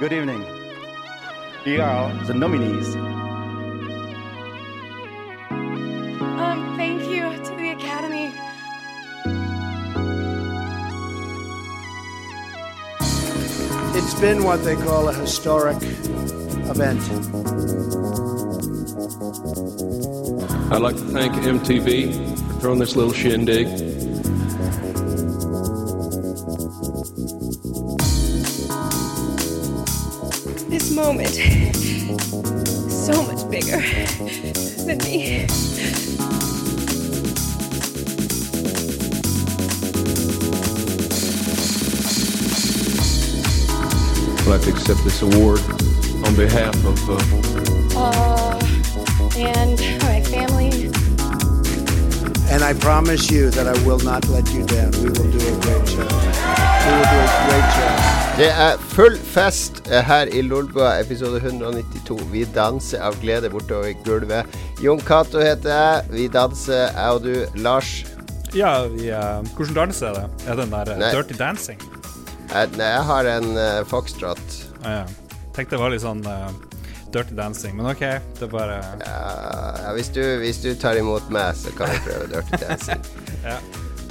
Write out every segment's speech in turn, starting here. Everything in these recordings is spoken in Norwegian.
Good evening. Here are the nominees. Um, thank you to the Academy. It's been what they call a historic event. I'd like to thank MTV for throwing this little shindig. Moment, so much bigger than me. I'd like to accept this award on behalf of uh, Uh, and my family. And I promise you that I will not let you down. We will do a great job. Det er full fest her i Lolbua, episode 192. Vi danser av glede bortover gulvet. Jon Cato heter jeg. Vi danser, jeg og du. Lars. Ja, vi, uh, hvordan dans er det? Er det den der eh, Nei. Dirty Dancing? Jeg, nei, jeg har en uh, foxtrot. Ah, ja. Tenkte det var litt sånn uh, Dirty Dancing, men OK. Det er bare ja, hvis, du, hvis du tar imot meg, så kan vi prøve dirty dancing. Ja.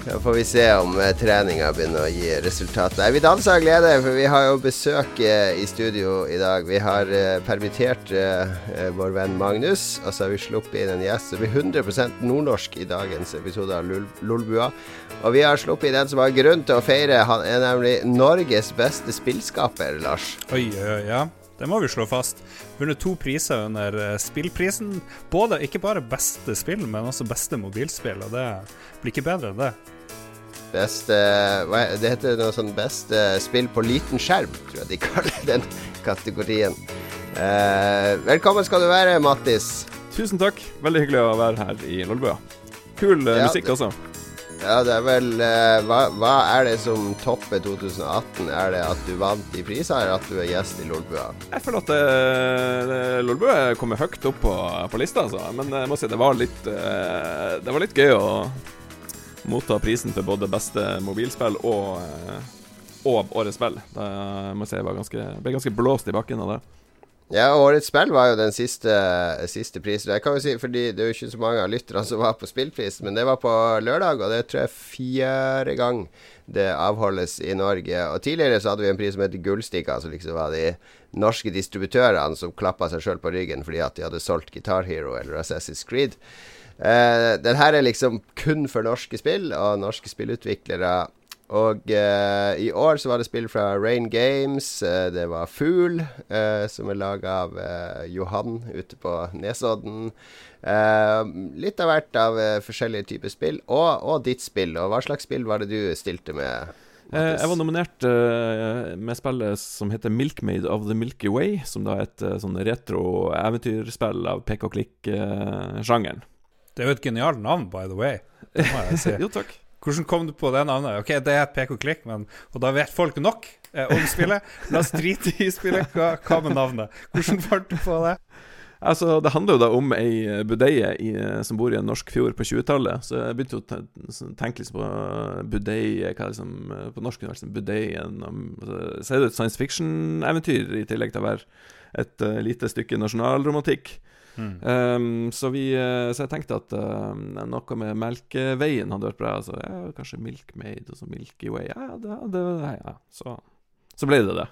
Da får vi se om uh, treninga begynner å gi resultat. Nei, vi danser av glede, for vi har jo besøk eh, i studio i dag. Vi har eh, permittert eh, eh, vår venn Magnus, og så har vi sluppet inn en gjest som blir 100 nordnorsk i dagens episode av Lol- Lolbua. Og vi har sluppet inn en som har grunn til å feire. Han er nemlig Norges beste spillskaper, Lars. Oi, ja. Det må vi slå fast. Vunnet to priser under eh, spillprisen. Både, ikke bare beste spill, men også beste mobilspill. Og det blir ikke bedre enn det. Beste hva, er- Det heter noe sånn beste spill på liten skjerm, tror jeg de kaller den kategorien. Eh, velkommen skal du være, Mattis. Tusen takk. Veldig hyggelig å være her i Lolbua. Kul eh, Ja, musikk det- også. Ja, det er vel uh, hva, hva er det som topper 2018? Er det at du vant i priser, eller at du er gjest i Lolbua? Jeg føler at uh, Lolbua kommer høyt opp på, på lista, altså. Men jeg må si det var litt uh, Det var litt gøy å motta prisen for både beste mobilspill og, og årets spill. Det, jeg må si jeg var ganske, ble ganske blåst i bakken av det. Ja, årets spill var jo den siste, siste prisen. Jeg kan jo si, fordi Det er jo ikke så mange av lytterne som var på spillprisen, men det var på lørdag, og det tror jeg er fjerde gang det avholdes i Norge. Og Tidligere så hadde vi en pris som heter Gullstikka, som liksom var de norske distributørene som klappa seg sjøl på ryggen fordi at de hadde solgt Guitar Hero eller Assassin's Creed. Uh, den her er liksom kun for norske spill og norske spillutviklere. Og eh, i år så var det spill fra Rain Games. eh, det var Fugl, eh, som er laga av eh, Johan ute på Nesodden. Eh, litt av hvert av eh, forskjellige typer spill, og, og ditt spill. Og hva slags spill var det du stilte med? Eh, jeg var nominert eh, med spillet som heter Milkmaid of the Milky Way, som da er et eh, sånn retro eventyrspill av pek og klikk-sjangeren. Det er jo et genialt navn, by the way. Det må jeg si. jo, takk. Hvordan kom du på det navnet? Ok, det er et pek og da vet folk nok eh, om spillet. La oss drite i spillet. Hva, hva med navnet? Hvordan fant du på det? Altså, Det handler jo da om ei budeie i, som bor i en norsk fjord på 20-tallet. Så jeg begynte å tenke liksom på budeie Hva liksom, på norsk kunne vært som budeien um, altså, Så er det et science fiction-eventyr i tillegg til å være et uh, lite stykke nasjonalromantikk. Mm. Um, så, vi, eh, så jeg tenkte at uh, noe med Melkeveien hadde vært bra. Altså, ja, kanskje Milkmaid og så Milky Way. Ja, det, det, ja. Så, så ble det det.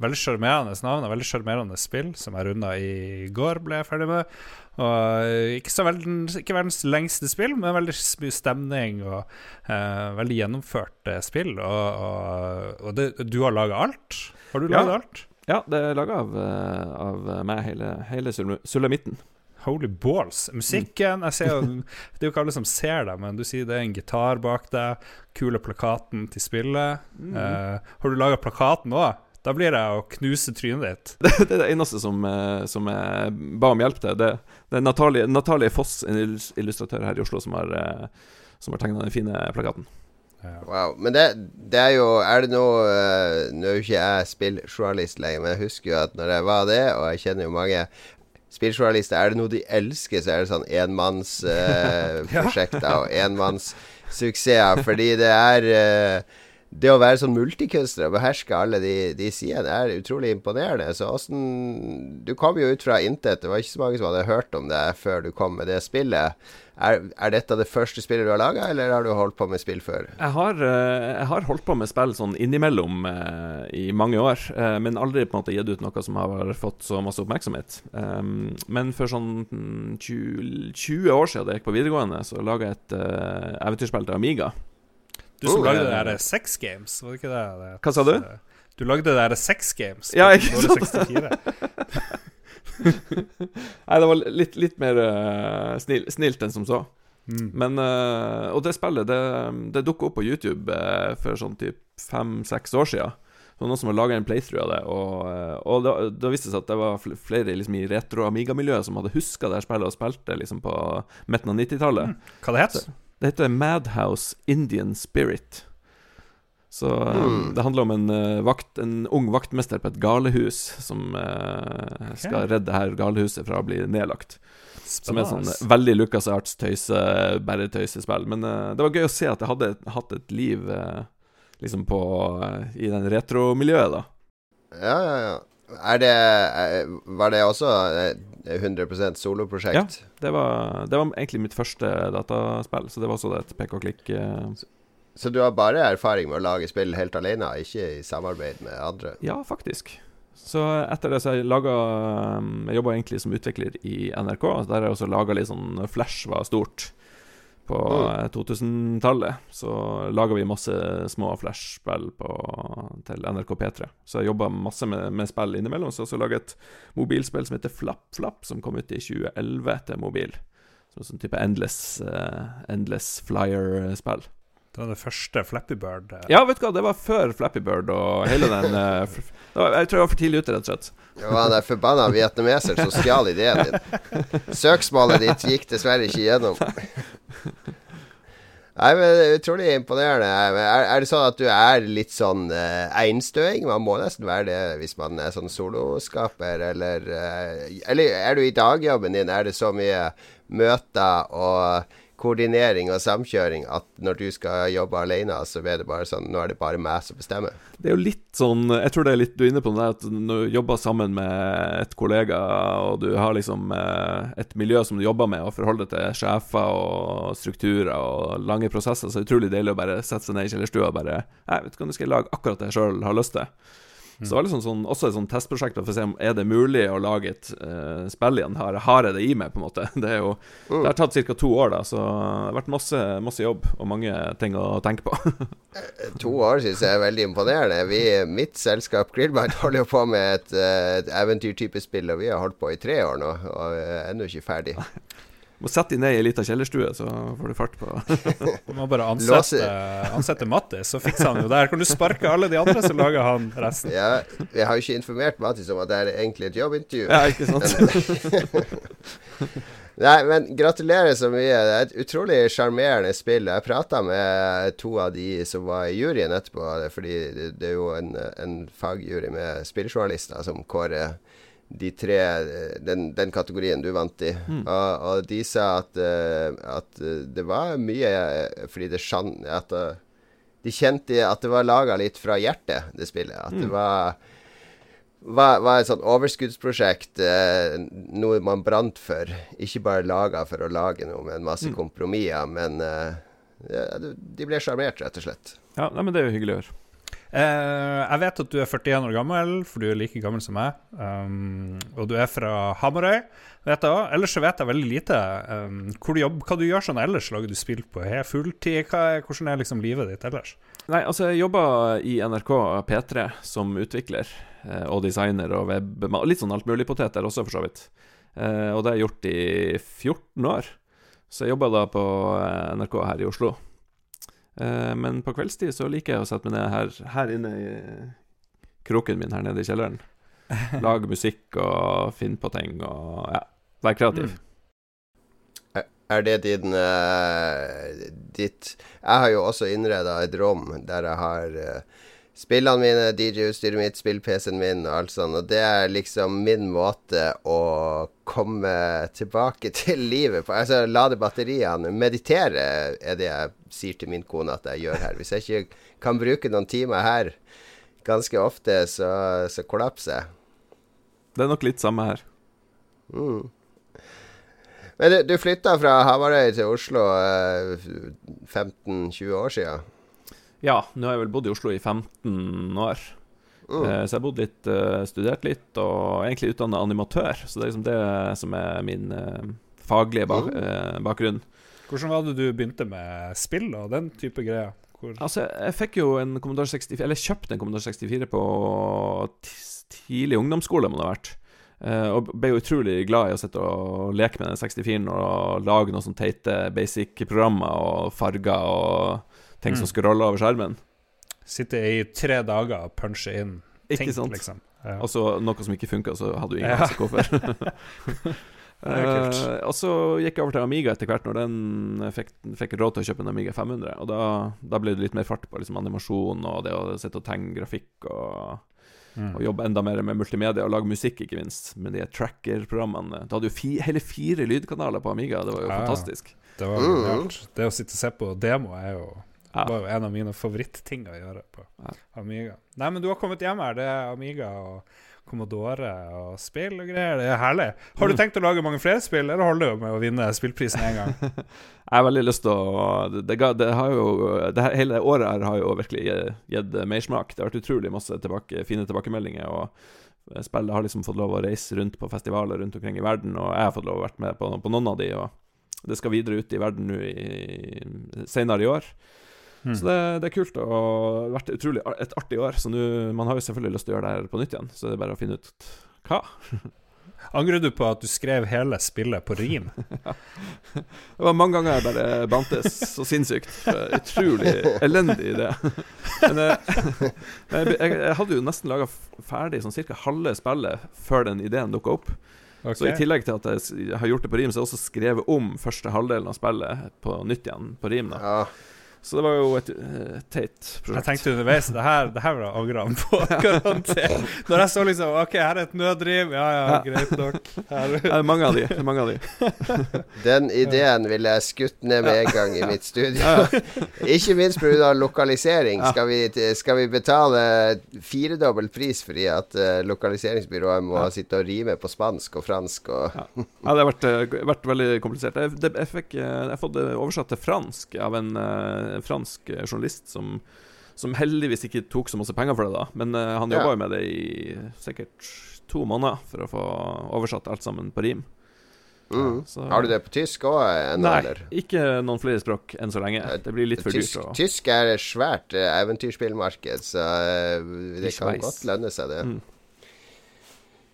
Veldig sjarmerende navn og veldig sjarmerende spill, som jeg runda i går, ble jeg ferdig med. Og eh, ikke, så verdens, ikke verdens lengste spill, men veldig mye stemning og uh, veldig gjennomført spill. Og, og, og det, du har laga alt? Har du Ja. alt? Ja, det er laga av, eh, av meg, hele, hele sulamitten. Holy balls. Musikken jeg ser Det er jo ikke alle som ser deg, men du sier det er en gitar bak deg. Kule plakaten til spillet. Eh, har du laga plakaten òg? Da blir det å knuse trynet ditt. Det, det er det eneste som, eh, som jeg ba om hjelp til. Det, det er Natalie, Natalie Foss, en illustratør her i Oslo, som har, som har tegna den fine plakaten. Wow. Men det, det er jo Er det noe uh, Nå er jo ikke jeg spilljournalist lenger, men jeg husker jo at når jeg var det, og jeg kjenner jo mange spilljournalister, er det noe de elsker, så er det sånn enmannsprosjekter uh, og enmannssuksesser. Fordi det er uh, det å være sånn multikunstner og beherske alle de, de sidene, er utrolig imponerende. Så åssen Du kom jo ut fra intet. Det var ikke så mange som hadde hørt om det før du kom med det spillet. Er, er dette det første spillet du har laga, eller har du holdt på med spill før? Jeg har, eh, jeg har holdt på med spill sånn innimellom eh, i mange år, eh, men aldri på en måte gitt ut noe som har fått så masse oppmerksomhet. Um, men for sånn 20, 20 år siden da jeg gikk på videregående, så laga jeg et uh, eventyrspill til Amiga. Du som Oh, lagde det der Sex Games, var det ikke det? det Hva sa du? Du lagde det der Sex Games Ja, på ikke sant? 64. Nei, det var litt, litt mer uh, snill, snilt enn som så. Mm. Men uh, Og det spillet, det, det dukka opp på YouTube uh, for sånn typ fem-seks år. Det var noen som hadde laga en playthrough av det, og, og da, da viste det seg at det var flere liksom, i retro-amiga-miljøet som hadde huska det spillet og spilte liksom på midten av 90-tallet. Hva det het Det heter Madhouse Indian Spirit. Så Hmm. det handler om en, eh, vakt, en ung vaktmester på et galehus som eh, skal redde her galehuset fra å bli nedlagt. Som er sånn veldig Lucas Arts tøyse, bare tøysespill. Men uh, det var gøy å se at jeg hadde hatt et liv uh, liksom på uh, i den retromiljøet, da. Ja, ja, ja. Er det Var det også eh, 100% Ja, Det var, det var egentlig mitt første dataspill, så det var også et pek og klikk. eh. Så du har bare erfaring med å lage spill helt alene, ikke i samarbeid med andre? Ja, faktisk. Så etter det så har jeg laga Jeg jobba egentlig som utvikler i NRK, der har jeg også laga litt sånn Flash var stort på Mm. eh, 2000-tallet. Så laga vi masse små Flash-spill til NRK P3. Så jeg jobba masse med, med spill innimellom. Så jeg også laga et mobilspill som heter Flapp Flapp, som kom ut i 2011 til mobil. Som en sånn type Endless, uh, endless Flyer-spill. Det var det første Flappy Bird. eh. Ja, vet du hva, det var før Flappy Bird og hele den eh, f- det var, Jeg tror jeg var for tidlig ute, rett og slett. Det var den forbanna vietnameser som stjal ideen din. Søksmålet ditt gikk dessverre ikke gjennom. Nei, men det er Utrolig imponerende. Er, er det sånn at du er litt sånn eh, einstøing? Man må nesten være det hvis man er sånn soloskaper, eller eh, Eller er du i dagjobben din, er det så mye møter og koordinering og samkjøring at når du skal jobbe alene, så er det bare sånn Nå er det bare meg som bestemmer. Det er jo litt sånn Jeg tror det er litt du er inne på det at når du jobber sammen med et kollega, og du har liksom eh, et miljø som du jobber med, og forholder deg til sjefer og strukturer og lange prosesser, så er det utrolig deilig å bare sette seg ned i kjellerstua og bare Nei, vet du hva, nå skal lage akkurat det jeg sjøl har lyst til. Så det var liksom sånn, også et sånt testprosjekt for å se om er det mulig å lage et uh, spill igjen. Har, har jeg det i meg, på en måte? Det jo Det har tatt ca. to år, da, så det har vært masse, masse jobb og mange ting å tenke på. To år syns jeg er veldig imponerende. Vi, mitt selskap Grillbite holder jo på med et, eh, et eventyrtype spill, og vi har holdt på i tre år nå, og er ennå ikke ferdig. Må sette dem ned i ei lita kjellerstue, så får du fart på Du må bare ansette, ansette Mattis, så fikser han jo der. Kan du sparke alle de andre, så lager han resten. Ja, jeg har jo ikke informert Mattis om at det er egentlig et jobbintervju. Ja, ikke sant? Nei, men gratulerer så mye. Det er et utrolig sjarmerende spill. Jeg prata med to av de som var i juryen etterpå, fordi det, det er jo en, en fagjury med spilljournalister som kårer de tre Den, den kategorien du vant i. Og, og de sa at, eh, at eh, det var mye eh, fordi det skjann At eh, de kjente at det var laga litt fra hjertet, det spillet. At det var var, var et sånn overskuddsprosjekt, eh, noe man brant for. Ikke bare laga for å lage noe med en masse kompromisser, men eh, de ble sjarmert, rett og slett. Ja, nei, men det er jo hyggelig å høre. Eh, jeg vet at du er 41 år gammel, for du er like gammel som meg. Um, og du er fra Hamarøy, vet jeg også. Ellers så vet jeg veldig lite. Um, hvor du jobber, hva du gjør sånn ellers? Lager du spill på er fulltid? Er, hvordan er liksom livet ditt ellers? Nei, altså, jeg jobber i NRK P3 som utvikler eh, og designer og web... Litt sånn altmuligpoteter også, for så vidt. Uh, og det har jeg gjort i 14 år. Så jeg jobber da på NRK her i Oslo. Eh, men på kveldstid så liker jeg å sette meg ned her, her inne i kroken min her nede i kjelleren. Lage musikk og finne på ting og ja, være kreativ. Er, er det din uh, ditt Jeg har jo også innreda et rom der jeg har eh, spillene mine, DJ-utstyret mitt, spill-PC-en min og alt sånt. Og det er liksom min måte å komme tilbake til livet på. Altså lade batteriene. Meditere er det jeg sier til min kone at jeg gjør her. Hvis jeg ikke kan bruke noen timer her ganske ofte, så, så kollapser jeg. Det er nok litt samme her. Mm. Men du, du flytta fra Hamarøy til Oslo eh, 15-20 år siden? Ja, nå har jeg vel bodd i Oslo i 15 år. Mm. Eh, så jeg har bodd litt, eh, studert litt, og egentlig utdanna animatør. Så det er liksom det som er min eh, faglige bak Mm. bakgrunn. Hvordan var det du begynte med spill og den type greier? Hvor, Altså, jeg fikk jo en Commodore 64 Eller kjøpte en Commodore 64 på tidlig ungdomsskole, må det ha vært. Eh, og ble jo utrolig glad i å sitte og leke med den 64-en og lage noen sånne teite basic-programmer og farger og ting som Mm. scroller over skjermen. Sitte i tre dager og punche inn Ikke ting, sant? liksom. Ja. Og så noe som ikke funka, så hadde du ingen Ja. anelse hvorfor. Er kult. Eh, og så gikk jeg over til Amiga etter hvert, når den fikk, fikk råd til å kjøpe en Amiga 500. Og da, da ble det litt mer fart på liksom, animasjon og det å sitte og tegne grafikk og, Mm. og jobbe enda mer med multimedia og lage musikk, ikke minst, med de tracker-programmene. Du hadde jo fi, hele fire lydkanaler på Amiga, det var jo Ja. fantastisk. Det var uh. Det å sitte og se på demo er jo Ja. var jo en av mine favorittting å gjøre på Ja. Amiga. Nei, men du har kommet hjem her. Det er Amiga og Commodore og spill og greier. Det er herlig. Har du Mm. tenkt å lage mange flere spill, eller holder du med å vinne spillprisen én gang? Jeg har veldig lyst til å Det, det, har jo det her, Hele året her har jo virkelig gi- gitt mersmak. Det har vært utrolig masse tilbake, fine tilbakemeldinger. Og spillet har liksom fått lov å reise rundt på festivaler rundt omkring i verden, og jeg har fått lov å være med på, på noen av de. Og det skal videre ut i verden nå i, senere i år. Mm. Så det, det er kult og har vært utrolig et artig år. Så nu, Man har jo selvfølgelig lyst til å gjøre det her på nytt igjen, så det er bare å finne ut hva. Angrer du på at du skrev hele spillet på rim? Det var mange ganger jeg bare bantes så sinnssykt. Utrolig elendig idé. Men eh, jeg, jeg, jeg hadde jo nesten laga ferdig sånn cirka halve spillet før den ideen dukka opp. Så i tillegg til at jeg har gjort det på rim, så har jeg også skrevet om første halvdelen av spillet på nytt igjen på rim. da Ja. Så det var jo et uh, teit Jeg tenkte underveis Det her, det her var han på, garantert. Når jeg så liksom OK, her er et nødrim. Ja ja, Ja. greit nok. Her. Det er mange av de. det er Mange av de. Den ideen ville jeg skutt ned med en gang i mitt studio. Ja, ja. Ikke minst pga. lokalisering. Skal, vi, skal vi betale firedobbel pris fordi at eh, lokaliseringsbyrået må Ja. sitte og rime på spansk og fransk og Ja. Ja, det har vært, eh, vært veldig komplisert. Jeg, det, jeg, fikk, jeg har fått det oversatt til fransk av en, en fransk eh, journalist som, som heldigvis ikke tok så masse penger for det, da. Men eh, han jobba jo med det i sikkert to måneder for å få oversatt alt sammen på rim. mm. Så- Har du det på tysk òg ennå, Nei, eller? ikke noen flere språk enn så lenge. Det blir litt for Tysk, dyrt. å- tysk er et svært eh, eventyrspillmarked, så eh, det kan godt lønne seg, det. Mm.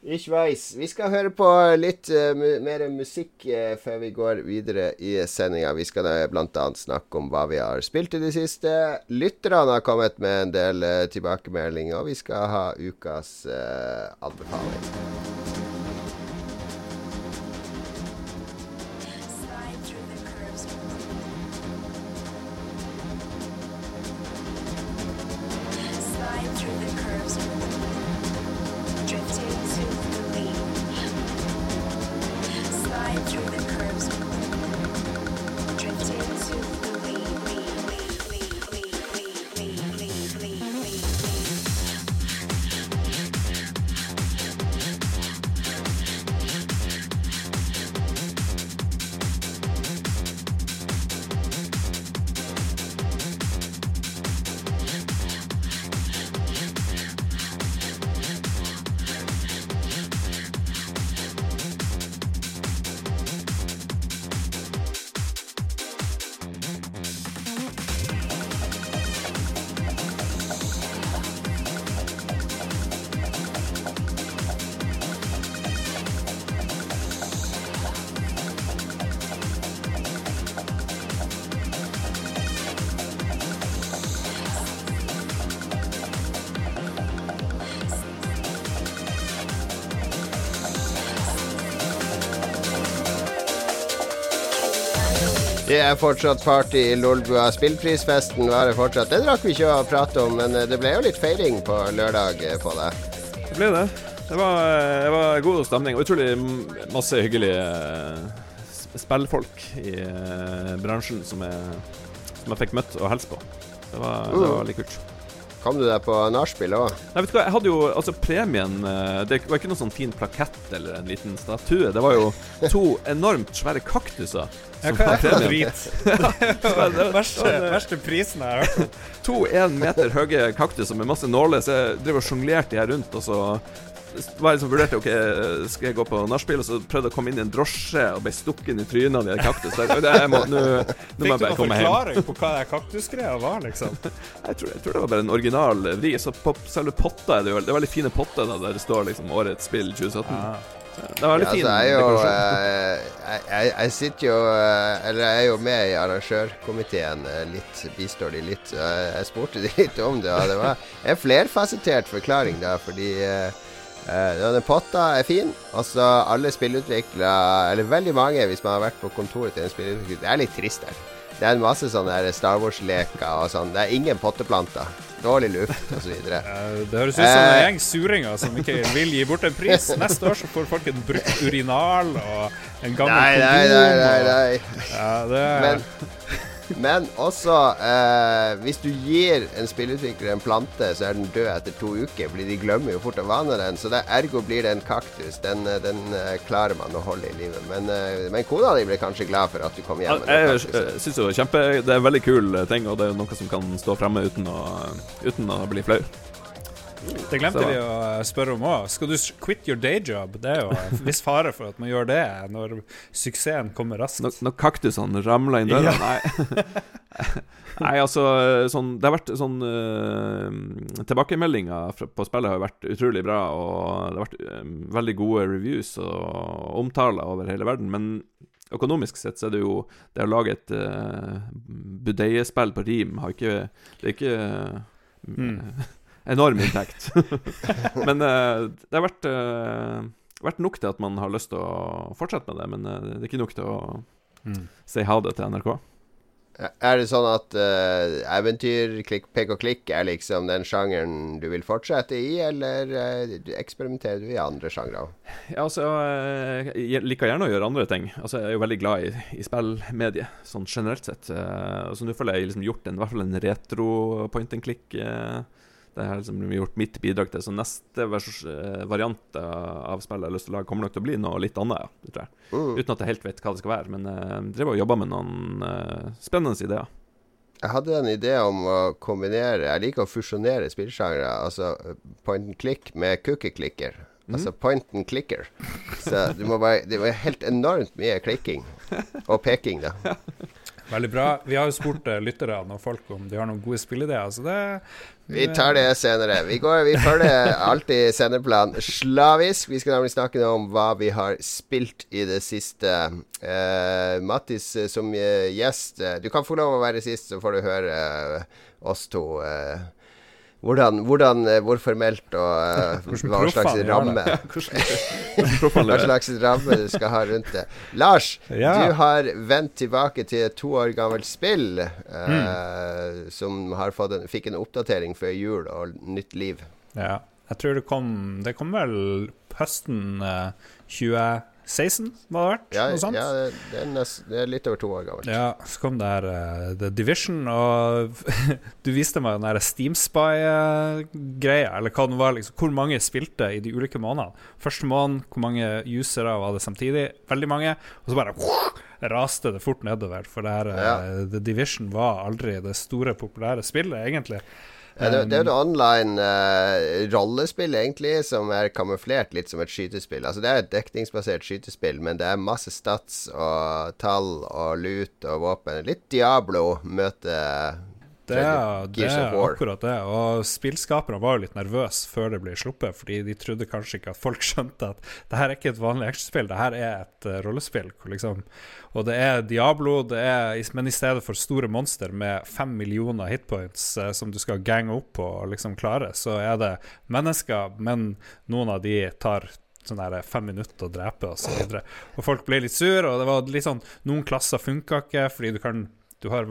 Ich weiß. Vi skal høre på litt uh, mer musikk uh, før vi går videre i sendinga. Vi skal uh, bl.a. snakke om hva vi har spilt i det siste. Lytterne har kommet med en del eh, tilbakemeldinger, og vi skal ha ukas eh, anbefaling. Det er fortsatt party i Lolbua. Spillprisfesten varer fortsatt. Det rakk vi ikke å prate om, men eh, det ble jo litt feiring på lørdag eh, på det. Det ble det. Det var, det var god stemning og utrolig masse hyggelige eh, spillfolk i bransjen som jeg, som jeg fikk møtt og hilst på. Det var, det var litt kult. Kom du deg på nachspiel òg? Nei, vet du hva, jeg hadde jo Altså, premien eh, Det var ikke noen sånn fin plakett eller en liten statue. Det var jo to enormt svære kaktuser. Ja, som hva er det drit? Den verste, verste prisen jeg har hørt. To én meter høye kaktuser med masse nåler, så jeg driver og sjonglerte de her rundt, og så var liksom vurderte Ok, skal jeg gå på nachspiel, og så prøvde jeg å komme inn i en drosje og ble stukket inn i trynet av de kaktusene. Det- jeg må- Nå nå Fikk du noen komme hjem. forklaring på hva det kaktusgreia var, liksom? Jeg tror, jeg tror det var bare en original vri. Så på selve potta er det jo Det er veldig fine potter da, der det står liksom 'Årets spill 2017'. Ah. Det var veldig Ja, fin jeg, jo, eh, jeg, jeg, jeg sitter jo eh, Eller jeg er jo med i arrangørkomiteen eh, litt. Bistår de litt. Jeg, spurte de litt om det, og det var en flerfasettert forklaring, da, fordi eh, denne potta er fin. Altså, alle spillutviklere, eller veldig mange, hvis man har vært på kontoret til en spillutvikler Det er litt trist her. Det er en masse sånne der Star Wars-leker og sånn. Det er ingen potteplanter. Dårlig luft osv. Eh, Det høres ut som en Eh. gjeng suringer som ikke vil gi bort en pris. Neste år så får folk en brukt urinal og en gammel Nei, kondom. nei, nei, nei, og- nei. Ja, det Men, men også eh, Hvis du gir en spillutvikler en plante, så er den død etter to uker. Fordi de glemmer jo fort å vane den. Så det, ergo blir det en kaktus. Den, eh, den eh, klarer man å holde i livet. Men, eh, men kona di blir kanskje glad for at du kom hjem Jeg, Jeg syns jo kjempe Det er en veldig kul ting, og det er noe som kan stå fremme uten å, uten å bli flau. Det glemte Så- vi å spørre om òg. Skal du quit your day job? Det er jo en viss fare for at man gjør det når suksessen kommer raskt. Når, når kaktusene ramler inn døra? Nei. Nei, altså sånn, Det har vært sånn uh, Tilbakemeldinger på spillet har vært utrolig bra, og det har vært uh, veldig gode reviews og omtaler over hele verden. Men økonomisk sett så er det jo Det å lage et uh, budeiespill på rim har ikke Det er ikke Mm. enorm inntekt. men uh, det har vært, uh, vært nok til at man har lyst til å fortsette med det, men uh, det er ikke nok til å Mm. si ha det til NRK. Er det sånn at eventyr, klikk, pek og klikk er liksom den sjangeren du vil fortsette i, eller eksperimenterer du i andre sjangre òg? Ja, altså, jeg liker gjerne å gjøre andre ting. Altså, Jeg er jo veldig glad i, i spillmediet, sånn generelt sett. Eh, Så nå føler jeg liksom gjort en, i hvert fall en retro point and click. eh, Det har liksom gjort mitt bidrag til. Så neste vers, eh, variant av spillet jeg har lyst til å lage, kommer nok til å bli noe litt annet. Ja, tror jeg. Mm. Uten at jeg helt vet hva det skal være. Men jeg driver og jobber med noen eh, spennende ideer. Jeg hadde en idé om å kombinere Jeg liker å fusjonere spillsjangre. Altså eh, point and click med cookie clicker. Altså point and clicker. Så du må bare Det var helt enormt mye klikking. Og peking, da. Veldig bra. Vi har jo spurt eh, lytterne og folk om de har noen gode spillideer, så det Vi tar det senere. Vi, går, vi følger alltid sendeplan slavisk. Vi skal nemlig snakke om hva vi har spilt i det siste. Uh, Mattis eh, som eh, gjest. Du kan få lov å være sist, så får du høre uh, oss to. eh, hvordan, hvordan, eh, hvor formelt og uh, hva slags ramme Hva slags ramme du skal ha rundt det. Lars, ja. du har vendt tilbake til et to år gammelt spill uh, mm. som en, fikk en oppdatering før jul og nytt liv. Ja. Jeg tror det kom Det kom vel høsten uh, 20... 16, må det vært? Ja, noe sånt? ja det, er nest, det, er litt over to år gammelt. Ja, Så kom det her uh, The Division, og du viste meg den her Steam Spy-greia eller hva den var, liksom, hvor mange spilte i de ulike månedene. Første måned, hvor mange usere var det samtidig? Veldig mange. Og så bare wow, raste det fort nedover, for det her, uh, ja. The Division var aldri det store, populære spillet, egentlig. Ja, det, det er jo et online uh, rollespill, egentlig, som er kamuflert litt som et skytespill. Altså Det er et dekningsbasert skytespill, men det er masse stats og tall og lut og våpen. Litt Diablo møter Det det er akkurat det. Og spillskaperne var jo litt nervøse før det ble sluppet, fordi de trodde kanskje ikke at folk skjønte at det her er ikke et vanlig actionspill, det her er et uh, rollespill. Liksom, og det er Diablo, det er, men i stedet for store monster med fem millioner hitpoints uh, som du skal gange opp på og liksom klare, så er det mennesker, men noen av de tar sånn der fem minutter å drepe, og så videre. Og folk ble litt sur, og det var litt sånn Noen klasser funka ikke, fordi du kan Du har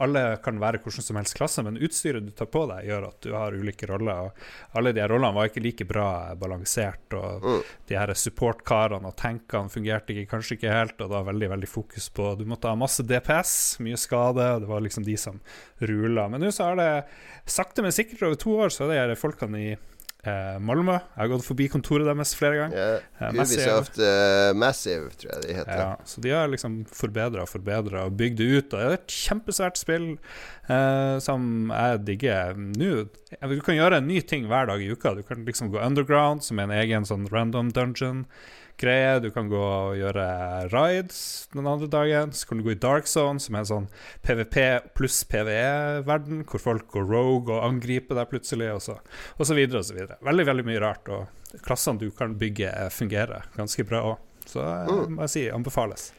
alle kan være hvordan som helst klasse, men utstyret du tar på deg, gjør at du har ulike roller. Og alle de her rollene var ikke like bra balansert. Og de her support-karene og tankene fungerte ikke, kanskje ikke helt. Og det var veldig veldig fokus på Du måtte ha masse DPS, mye skade. Og det var liksom de som rula. Men nå så har det sakte, men sikkert over to år så er det folkene i eh, Malmö. Jeg har gått forbi kontoret deres flere ganger. Ja, Eh, Massive. Ubisoft eh, Massive, tror jeg de heter. Ja, så de har liksom forbedra og forbedra og bygd det ut. Og det er et kjempesvært spill eh, som jeg digger nå. Du kan gjøre en ny ting hver dag i uka. Du kan liksom gå underground, som er en egen sånn random dungeon-greie. Du kan gå og gjøre rides den andre dagen. Så kan du gå i dark zone, som er en sånn PVP pluss PVE-verden, hvor folk går rogue og angriper deg plutselig, og så, og så videre og så videre. Veldig, veldig mye rart. Og klassene du kan bygge, eh, fungerer ganske bra òg. Så jeg må jeg si anbefales.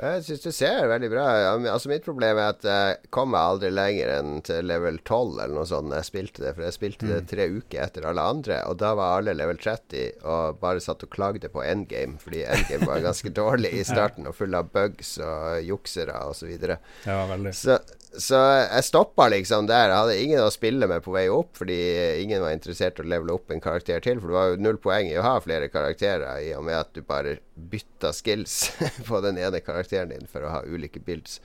Jeg syns det ser veldig bra. Altså, mitt problem er at jeg kom aldri lenger enn til level 12 eller noe sånt jeg spilte det. For jeg spilte det tre uker etter alle andre, og da var alle level 30 og bare satt og klagde på endgame, fordi endgame var ganske dårlig i starten og full av bugs og juksere og så. Ja. Så, så jeg stoppa liksom der. Jeg hadde ingen å spille med på vei opp, fordi ingen var interessert i å levele opp en karakter til. For det var jo null poeng i å ha flere karakterer, i og med at du bare bytta skills på den ene karakteren din for å ha ulike builds.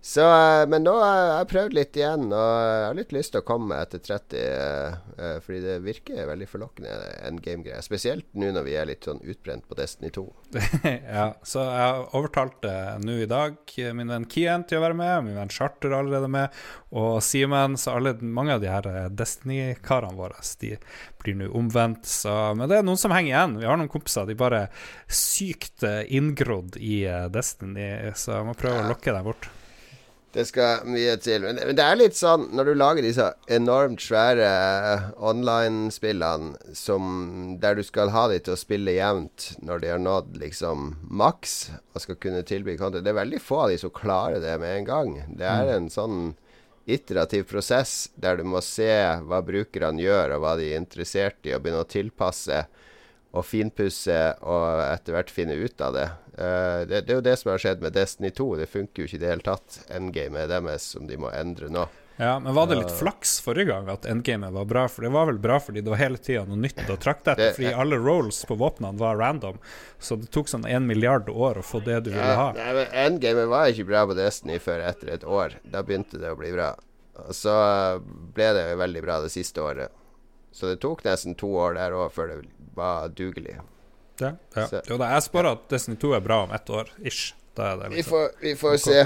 Så, eh, men nå har jeg prøvd litt igjen, og jeg har litt lyst til å komme etter 30. eh, eh, Fordi det virker veldig forlokkende, endgame-greier. Spesielt nå når vi er litt sånn utbrent på Destiny 2. ja, så jeg har overtalt eh, nå i dag eh, min venn Kian til å være med, min venn Charter er allerede med, og Simen, så alle, mange av de her eh, Destiny-karene våre, de blir nå omvendt. Så, men det er noen som henger igjen. Vi har noen kompiser, de bare sykt eh, inngrodd i eh, Destiny, så jeg må prøve å lokke dem bort. Det skal mye til. Men, men det er litt sånn når du lager disse enormt svære eh, online-spillene som der du skal ha de til å spille jevnt når de har nådd liksom maks og skal kunne tilby content Det er veldig få av de som klarer det med en gang. Det er en sånn iterativ prosess der du må se hva brukerne gjør, og hva de er interessert i, og begynne å tilpasse og finpusse og etter hvert finne ut av det. Uh, det. Det er jo det som har skjedd med Destiny 2. Det funker jo ikke i det hele tatt. Endgamet deres som de må endre nå. Ja, men var det litt flaks forrige gang at endgamet var bra? For det var vel bra fordi det var hele tida noe nytt å trakte etter. Fordi alle rolls på våpnene var random. Så det tok sånn en milliard år å få det du ville ha. Nei, men Endgamet var ikke bra på Destiny før etter et år. Da begynte det å bli bra. Og så ble det jo veldig bra det siste året. Så det tok nesten to år der òg før det var dugelig. Ja, ja. Så- Jo da, jeg spår at Destiny 2 er bra om ett år, ish. Da er det Vi liksom får, vi får se.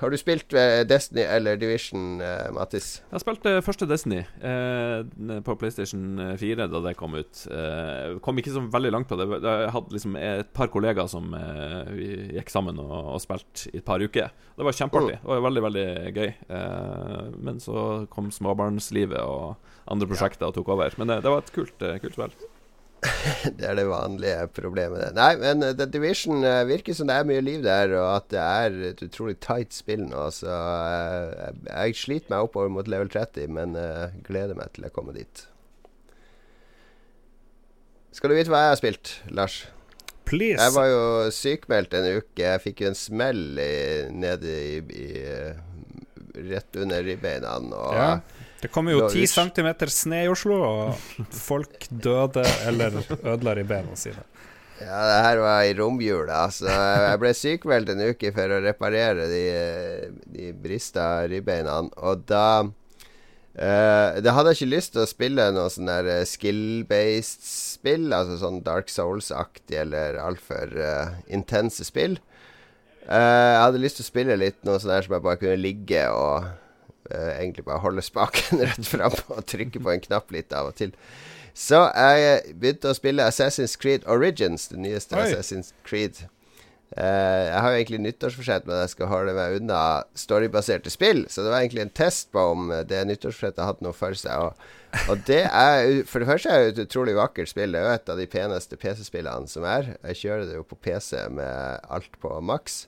Har du spilt eh, Destiny eller Division, uh, Mattis? Jeg spilte første Destiny eh, på PlayStation 4 da det kom ut. Eh, kom ikke så veldig langt på det. Jeg hadde liksom et par kollegaer som eh, vi gikk sammen og, og spilte i et par uker. Det var kjempeartig. mm. og veldig, veldig gøy. Eh, men så kom småbarnslivet og andre prosjekter og tok over. Men det, det var et kult, eh, kult spill. Det er det vanlige problemet. Nei, men eh, The Division eh, virker som det er mye liv der, og at det er et utrolig tight spill nå. Så jeg, jeg sliter meg oppover mot level 30, men gleder meg til jeg kommer dit. Skal du vite hva jeg har spilt, Lars? Please! Jeg var jo sykmeldt en uke. Jeg fikk jo en smell i, nede i, i Rett under ribbeina. Og Ja. Det kommer jo 10 cm snø i Oslo, og folk døde eller ødela ribbeina sine. Ja, det her var i romjula. Så jeg ble sykmeldt en uke for å reparere de, de brista ribbeina. Og da Uh, det hadde jeg ikke lyst til å spille noe sånn der eh, skill-based spill. Altså sånn Dark Souls-aktig eller altfor uh, intense spill. Uh, jeg hadde lyst til å spille litt noe sånn der som jeg bare kunne ligge og egentlig bare holde spaken rett fram og trykke på en knapp litt av og til. Så jeg begynte å spille Assassin's Creed Origins, det nyeste Oi. Assassin's Creed. Uh, jeg har jo egentlig nyttårsforsett, men jeg skal holde meg unna storybaserte spill. Så det var egentlig en test på om det nyttårsforsettet hadde noe for seg. Og, og det er For det første er det et utrolig vakkert spill. Det er jo et av de peneste PC-spillene som er. Jeg kjører det jo på PC med alt på maks.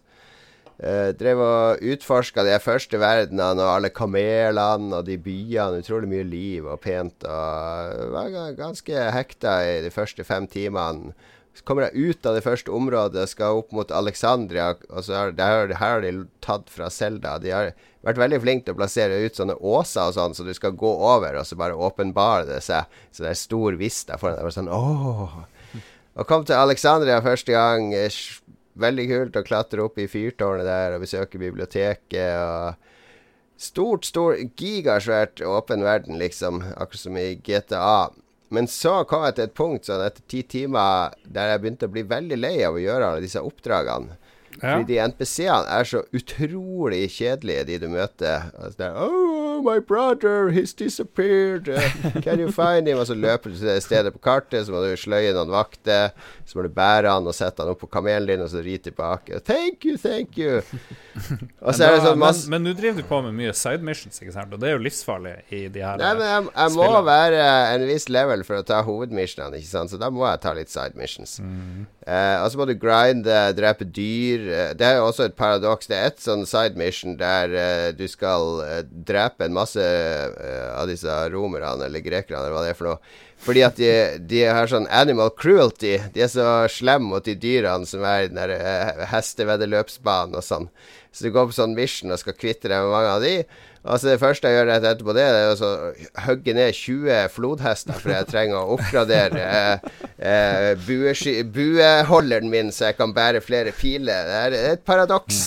Eh, drev og utforska de første verdenene og alle kamelene og de byene. Utrolig mye liv og pent. Og var ganske hekta i de første fem timene. Så kommer jeg ut av det første området, skal opp mot Alexandria, og så der, her har de tatt fra Selda. De har vært veldig flinke til å plassere ut sånne åser og sånn, så du skal gå over, og så bare åpenbarer det seg. Så det er stor vista foran deg. Sånn, åh. Og kom til Alexandria første gang. Veldig kult å klatre opp i fyrtårnet der og besøke biblioteket. og Stort, stor, gigasvært åpen verden, liksom. Akkurat som i GTA. Men så kom jeg til et punkt sånn etter ti timer der jeg begynte å bli veldig lei av å gjøre alle disse oppdragene. Ja. Fordi de NPC-ene er så utrolig kjedelige, de du møter. Altså det er, oh, my brother, he's disappeared. Can you find him? Og så løper du til det stedet på kartet, så må du sløye noen vakter. Så må du bære han og sette han opp på kamelen din, og så ri tilbake. Thank you, thank you. Og så er det sånn masse Men nå driver du på med mye side missions, ikke sant? Og det er jo livsfarlig i de her Nei, men jeg, jeg må spillene. være en viss level for å ta hovedmissionene, ikke sant? Så da må jeg ta litt side missions. Eh, og så må du grinde, drepe dyr. Eh, Det er jo også et paradoks. Det er et sånn side mission der eh, du skal eh, drepe en masse eh, av disse romerne eller grekerne, eller hva det er for noe. Fordi at de, de har sånn animal cruelty. De er så slemme mot de dyrene som er i den der eh, hesteveddeløpsbanen og sånn. Så du går på sånn mission og skal kvitte deg med mange av de. Altså Det første jeg gjør rett etterpå det, det er å hogge ned 20 flodhester, for jeg trenger å oppgradere eh, eh, bueholderen min, så jeg kan bære flere piler. Det er et paradoks.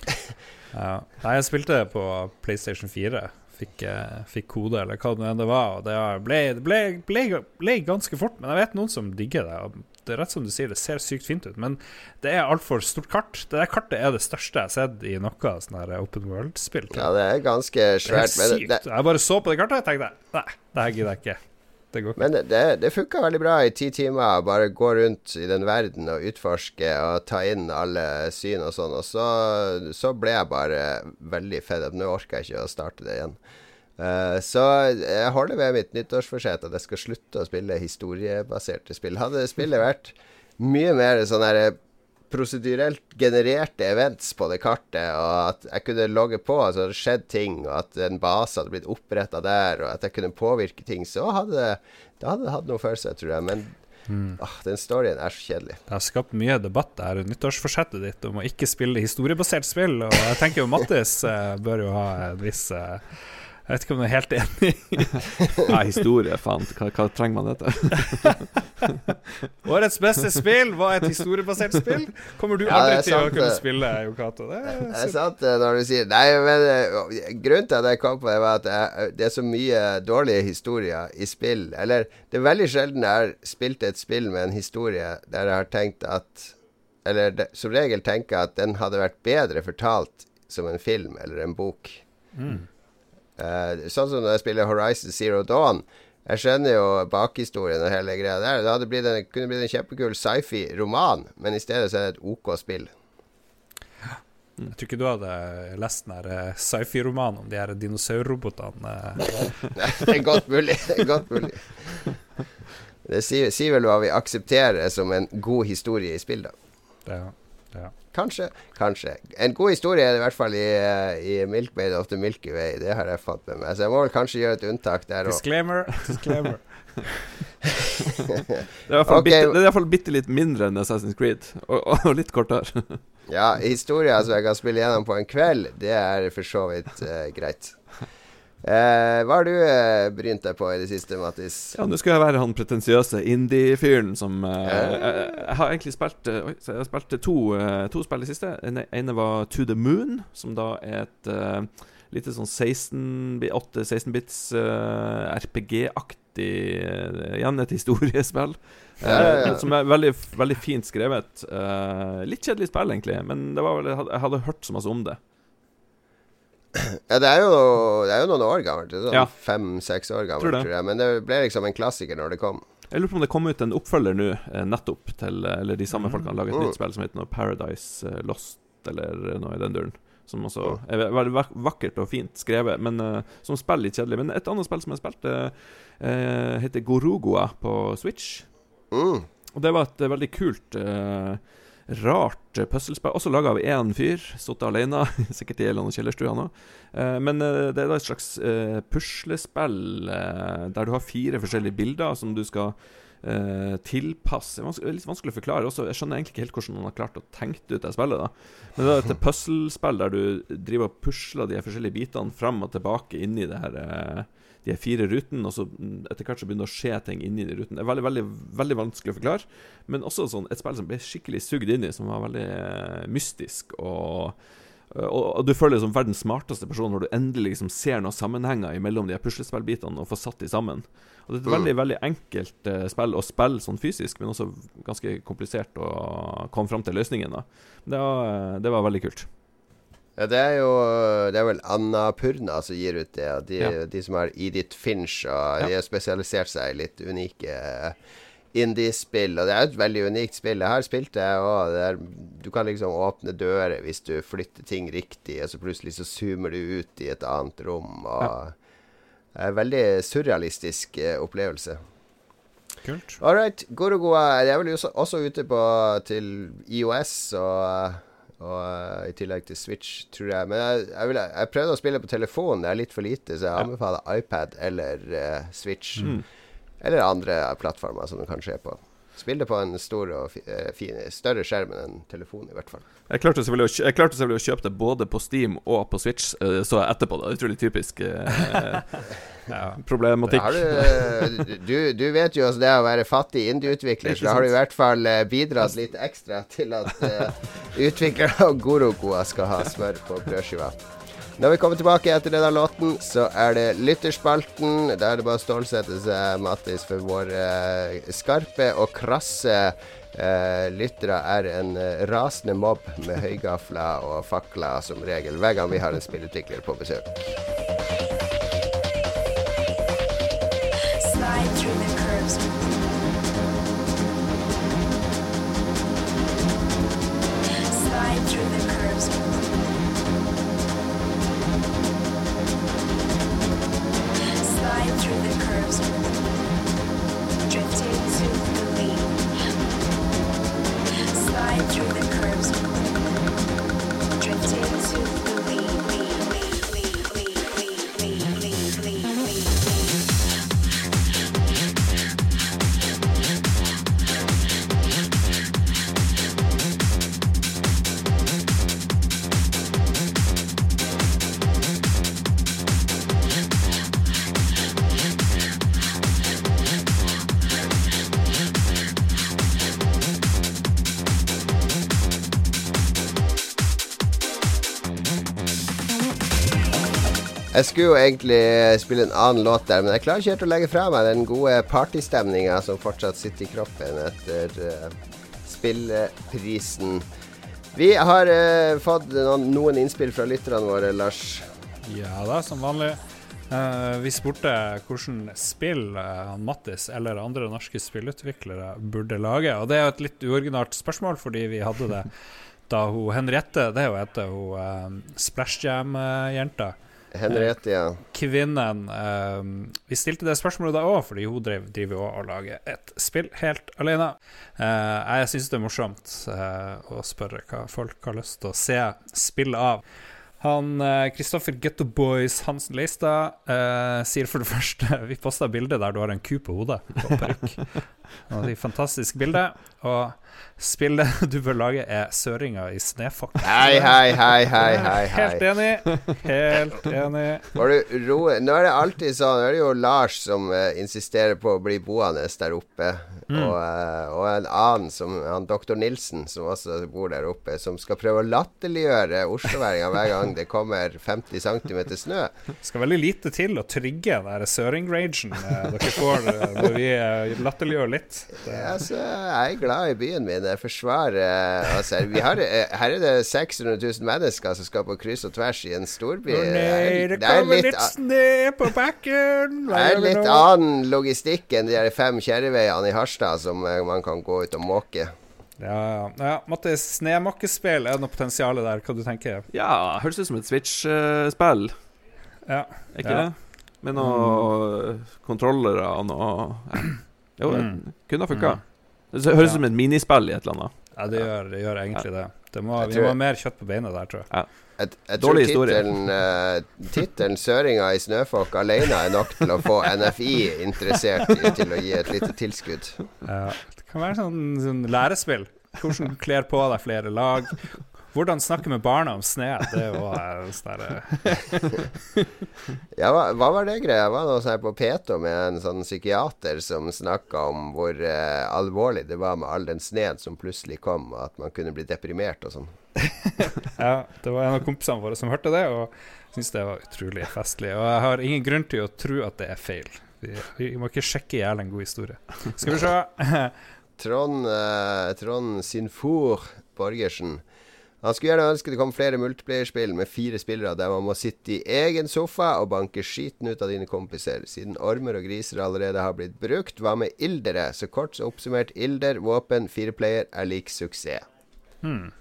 Ja. Nei, jeg spilte på PlayStation 4. Fikk, eh, fikk kode, eller hva det enn det var. Og det ble, ble, ble, ble ganske fort. Men jeg vet noen som digger det. Det er rett som du sier, det ser sykt fint ut. Men det er altfor stort kart. Det der kartet er det største jeg har sett i noe sånn her Open World-spill. ja, det er ganske det er svært. Sykt. det, Jeg bare så på det kartet og tenkte nei, det her gidder jeg ikke. Det går. Men det, det, funka veldig bra i ti timer. Bare gå rundt i den verden og utforske og ta inn alle syn og sånn. Og så, så ble jeg bare veldig fedd up. Nå orker jeg ikke å starte det igjen. Uh, så jeg holder ved mitt nyttårsforsett at jeg skal slutte å spille historiebaserte spill. Hadde spillet vært mye mer sånn her prosedyrelt genererte events på det kartet, og at jeg kunne logge på, altså det skjedd ting, og at en base hadde blitt oppretta der, og at jeg kunne påvirke ting, så hadde det det hadde hatt noe for seg, tror jeg. Men ah, den storyen er så kjedelig. Det har skapt mye debatt der, nyttårsforsettet ditt om å ikke spille historiebasert spill. Og jeg tenker jo Mattis eh, bør jo ha en viss eh, Jeg vet ikke om du er helt enig. Ja, historie, faen. Hva, hva trenger man dette? Årets beste spill var et historiebasert spill. Kommer du Ja, aldri til å kunne spille, Yokato? Det er Det er sant eh, når du sier Nei, men eh, grunnen til at jeg kom på det, var at jeg, det er så mye dårlige historier i spill. Eller det er veldig sjelden jeg har spilt et spill med en historie der jeg har tenkt at Eller det, som regel tenker jeg at den hadde vært bedre fortalt som en film eller en bok. Eh, sånn som når jeg spiller Horizon Zero Dawn. Jeg skjønner jo bakhistorien og hele greia der. Det hadde blitt en, kunne blitt en kjempekul sci-fi-roman, men i stedet så er det et OK spill. Jeg tror ikke du hadde lest den der eh, sci-fi-romanen om de her dinosaurrobotene. eh. det er godt mulig. Det er godt mulig. Det sier, sier vel hva vi aksepterer som en god historie i spill, da. Ja, ja. Kanskje. Kanskje. En god historie er det i hvert fall i, eh, i Milkmaid of the Milky Way. Det har jeg fått med meg. Så jeg må vel kanskje gjøre et unntak der òg. Disclaimer. Disclaimer. Det er i hvert fall Ok. bitte, det i hvert fall bitte litt mindre enn Assassin's Creed, og, og litt kortere. Ja, historier som jeg kan spille gjennom på en kveld, det er for så vidt uh, greit. Eh, hva har du eh, brynt deg på i det siste, Mattis? Ja, nå skal jeg være han pretensiøse indie-fyren som eh, jeg, jeg har egentlig spilt eh, Oi, så jeg har spilt to, eh, to spill i siste. Den ene var To the Moon, som da er et uh, lite sånn 16 8-16-bits RPG-aktig eh, Igjen et historiespill. Ja, ja, ja. eh, som er veldig, veldig fint skrevet. Uh, litt kjedelig spill, egentlig, men det var vel, jeg hadde hørt så masse om det. Ja, det er jo, det er jo noen år gammelt. er Sånn Ja. Fem-seks år gammelt, Tror tror, jeg. Men det ble liksom en klassiker når det kom. Jeg lurer på om det kom ut en oppfølger nå, eh, nettopp til Eller de samme folkene har laget et Mm. nytt spill som heter noe Paradise eh, Lost, eller noe i den duren. Som også er veldig vakkert og fint skrevet, men eh, som spill litt kjedelig. Men et annet spill som jeg spilte, eh, heter Gorugua på Switch. Mm. Og det var et eh, veldig kult eh, rart eh, puslespill. Også laga av én fyr, sittet alene. Sikkert i en eller annen kjellerstue, nå. Men eh, det er da et slags eh, puslespill eh, der du har fire forskjellige bilder som du skal tilpasse. Det er litt vanskelig å forklare. Også, jeg skjønner egentlig ikke helt hvordan han har klart å tenke ut det spillet. da Men det er et puslespill der du driver og pusler de forskjellige bitene fram og tilbake inni det her eh, de fire rutene, og så mm, etter hvert så begynner det å skje ting inni de rutene. Det er veldig, veldig, veldig vanskelig å forklare, men også sånn, et spill som ble skikkelig sugd inn i, som var veldig eh, mystisk. og og, du føler deg som verdens smarteste person når du endelig liksom ser noen sammenhenger mellom de her puslespillbitene og får satt de sammen. Og Det er et veldig veldig enkelt eh, spill å spille sånn fysisk, men også ganske komplisert å komme fram til løsningen. det var, eh, det var veldig kult. Ja, det er jo Det er vel Annapurna som gir ut det. De, Ja. de som har Edith Finch, og de har spesialisert seg i litt unike eh, indie-spill. Og det er et veldig unikt spill. Jeg har spilt det, og det er, du kan liksom åpne dører hvis du flytter ting riktig, og så plutselig så zoomer du ut i et annet rom. Og Ja. Det er en veldig surrealistisk eh, opplevelse. Kult. All right. Gorogoa er vel også, også ute på, til IOS og, eh, tillegg til Switch, tror jeg. Men jeg, jeg, vil, jeg prøvde å spille på telefon, det er litt for lite, så jeg anbefaler iPad eller uh, Switch. Mm. Eller andre plattformer som du kan se på. Spill det på en stor og eh, fin, større skjerm enn en telefon, i hvert fall. Jeg klarte selvfølgelig å, jeg klarte selvfølgelig å kjøpe det både på Steam og på Switch, eh, så jeg etterpå. Det er utrolig typisk eh, Ja. Problematikk. har du, du, du vet jo hvordan det å være fattig indieutvikler, så da har du i hvert fall eh, bidratt litt ekstra til at uh, utviklere av Gorogoa skal ha smør på brødskiva. Når vi kommer tilbake etter denne låten, så er det lytterspalten. Da er det bare å stålsette seg, Mattis, for våre eh, skarpe og krasse eh, lyttere er en eh, rasende mobb med høygafler og fakler som regel hver gang vi har en spillutvikler på besøk. Slide skulle jo egentlig spille en annen låt der, men jeg klarer ikke helt å legge fra meg den gode partystemninga som fortsatt sitter i kroppen etter uh, spilleprisen. Vi har uh, fått noen, noen innspill fra lytterne våre, Lars. Ja da, som vanlig. Uh, vi spurte hvordan spill Mattis eller andre norske spillutviklere burde lage. Og det er jo et litt uoriginalt spørsmål, fordi vi hadde det da hun Henriette, det er jo etter hun Splash Jam-jenta. Henriette, ja. Kvinnen eh, Vi stilte det spørsmålet da òg, fordi hun drev, driver også og lager et spill helt alene. Eh, jeg syns det er morsomt eh, å spørre hva folk har lyst til å se spill av. Han Kristoffer Getto Boys Hansen Leistad eh, sier for det første Vi posta bilde der du har en ku på hodet på parykk. Fantastisk bilde. Og spillet du bør lage, er 'Søringa i snøfokk'. Hei, hei, hei, hei, hei. Helt enig. Helt enig. Nå er det alltid sånn Nå er det jo Lars som eh, insisterer på å bli boende der oppe. Og, eh, og en annen, som han doktor Nilsen, som også bor der oppe, som skal prøve å latterliggjøre osloværinga hver gang det kommer 50 cm snø. skal veldig lite til å trigge den søring-ragen eh, dere får når vi latterliggjør litt. Det, Altså, jeg er glad i byen min. Jeg forsvarer altså, vi har, eh, Her er det 600 000 mennesker som skal på kryss og tvers i en storby. Å nei, det Det er kommer litt litt snø på bakken! Det er litt nå? annen logistikk enn de der fem kjerreveiene i Harstad som eh, man kan gå ut og måke. Ja, ja. ja Mattis, snømåkespill, er det noe potensial der? Hva du tenker Ja, høres ut som et Switch-spill, Ja. er ikke Ja. det? Med noen kontrollere og noe. Jo, det Mm. kunne ha funka. Det høres ut som et minispill i et eller annet. Ja, det gjør, det gjør egentlig det. det må, vi tror- må ha mer kjøtt på beina der, tror jeg. Jeg, jeg tror tittelen uh, Tittelen 'Søringa i Snøfolk' alene er nok til å få NFI interessert i, til å gi et lite tilskudd. Ja, det kan være sånn, sånn lærespill. Hvordan du kler på deg flere lag. Hvordan snakke med barna om sne. Det jo eh, sånn Ja, hva, hva var det greia? Var noe sånn på Peto med en sånn psykiater som snakka om hvor eh, alvorlig det var med all den sneen som plutselig kom, og at man kunne bli deprimert og sånn. Ja, det var en av kompisene våre som hørte det, og syntes det var utrolig festlig. Og jeg har ingen grunn til å tro at det er feil. Vi, vi må ikke sjekke i hjel en god historie. Skal vi se. Trond, eh, Trond Sinfor Borgersen. Han skulle gjerne ønske det kom flere multiplayerspill med fire spillere der man må sitte i egen sofa og banke skiten ut av dine kompiser. Siden ormer og griser allerede har blitt brukt, hva med ildere? Så kort så oppsummert, ilder, våpen, fireplayer er lik suksess. Hmm.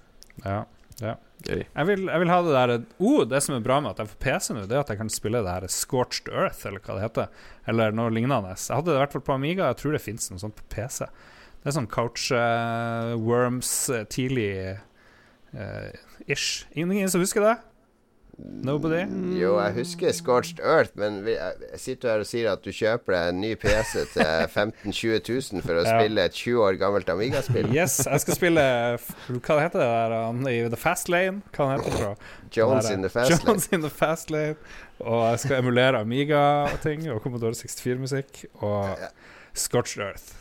Ja, ja. Gøy. Jeg vil, jeg vil ha det der oh, Det som er bra med at jeg får PC nå, det er at jeg kan spille det her Scorched Earth, eller hva det heter. Eller noe lignende. Jeg hadde det i hvert fall på Amiga, jeg tror det fins noe sånt på PC. Det er sånn Couch uh, Worms eh, tidlig eh, ish. Ingen, som husker det? Nobody? Jo, jeg husker Scorched Earth, men vi, jeg sitter her og sier at du kjøper deg en ny PC til 15 000-20 000 for å Ja. spille et 20 år gammelt Amiga-spill. Yes, jeg skal spille Hva heter det der? I The Fast Lane? Hva heter det fra? Jones Der, in the Fast fast lane. Jones in the Fast Lane. Og jeg skal emulere Amiga-ting og Commodore 64-musikk og Scorched Earth.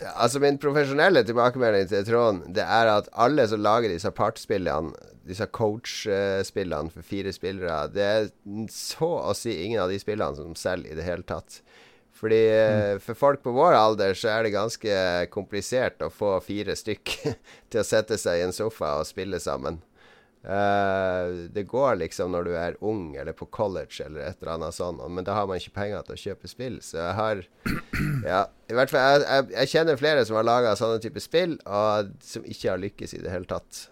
Altså Min profesjonelle tilbakemelding til Trond Det er at alle som lager disse partspillene, disse coach-spillene for fire spillere, det er så å si ingen av de spillene som selger i det hele tatt. Fordi mm. For folk på vår alder så er det ganske komplisert å få fire stykk til å sette seg i en sofa og spille sammen. Eh, det går liksom når du er ung eller på college eller et eller annet sånt, men da har man ikke penger til å kjøpe spill. Så jeg har Ja, i hvert fall Jeg, jeg, jeg kjenner flere som har laga sånne type spill, og som ikke har lykkes i det hele tatt.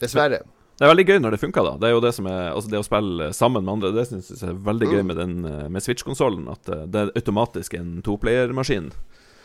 Dessverre. Det er veldig gøy når det funker, da. Det er jo det som er Altså det å spille sammen med andre, det syns jeg er veldig gøy Mm. med den eh, Med Switch-konsollen. At eh, det er automatisk en toplayer-maskin.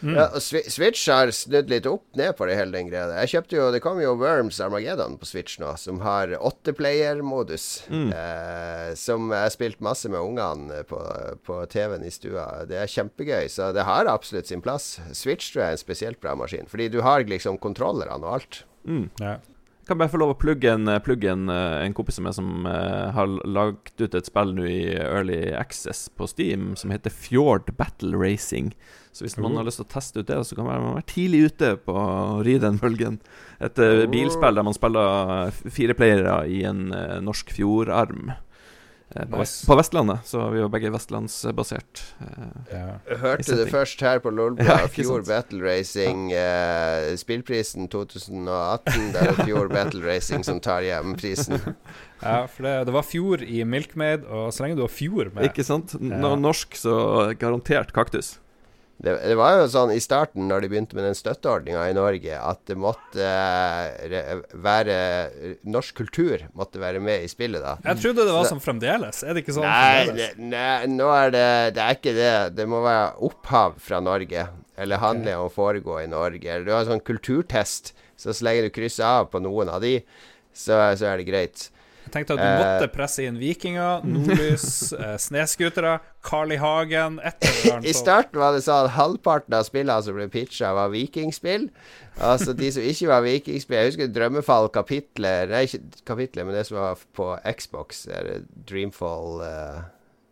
Mm. Ja, og Switch har snudd litt opp ned på det hele den greia. Jeg kjøpte jo Det kom jo Worms Armageddon på Switch nå, som har åtteplayer-modus. Mm. Eh, som jeg har spilt masse med ungene på, på TV-en i stua. Det er kjempegøy, så det har absolutt sin plass. Switch tror jeg er en spesielt bra maskin, fordi du har liksom kontrollerne og alt. Mm. Ja. Kan bare få lov å plugge en, plugge en, eh, en kompis av som eh, har lagd ut et spill nå i Early Access på Steam som heter Fjord Battle Racing. Så hvis man Oh. har lyst til å teste ut det, så kan man være tidlig ute på å ri den bølgen. Et eh, Oh. bilspill der man spiller fire playere i en eh, norsk fjordarm. Eh, på, Nice. på Vestlandet, så vi er jo begge vestlandsbasert. Uh, yeah. Hørte det først her på Lolbua. Ja, Fjord. Battle Racing. uh, spillprisen 2018. Det er Fjord Battle Racing som tar hjem prisen. ja, for det, det var fjord i Milkmaid, og så lenge du har fjord med Ikke sant? N- Ja. Norsk, så garantert kaktus. Det, det var jo sånn i starten, når de begynte med den støtteordninga i Norge, at det måtte uh, være Norsk kultur måtte være med i spillet, da. Jeg trodde det var sånn fremdeles. Er det ikke sånn Nei, det, nei, nå er det Det er ikke det. Det må være opphav fra Norge. Eller handle om å foregå i Norge. Eller du har en sånn kulturtest, så så lenge du krysser av på noen av de, så, så er det greit. Jeg tenkte at du Eh. måtte presse inn vikinger, nordlys, eh, sneskutere, Carl I. Hagen I starten var det sånn at halvparten av spillene som ble pitcha, var vikingspill. Altså de som ikke var vikingspill Jeg husker Drømmefall kapitlet Nei, ikke kapitlet, men det som var på Xbox. Dreamfall eh,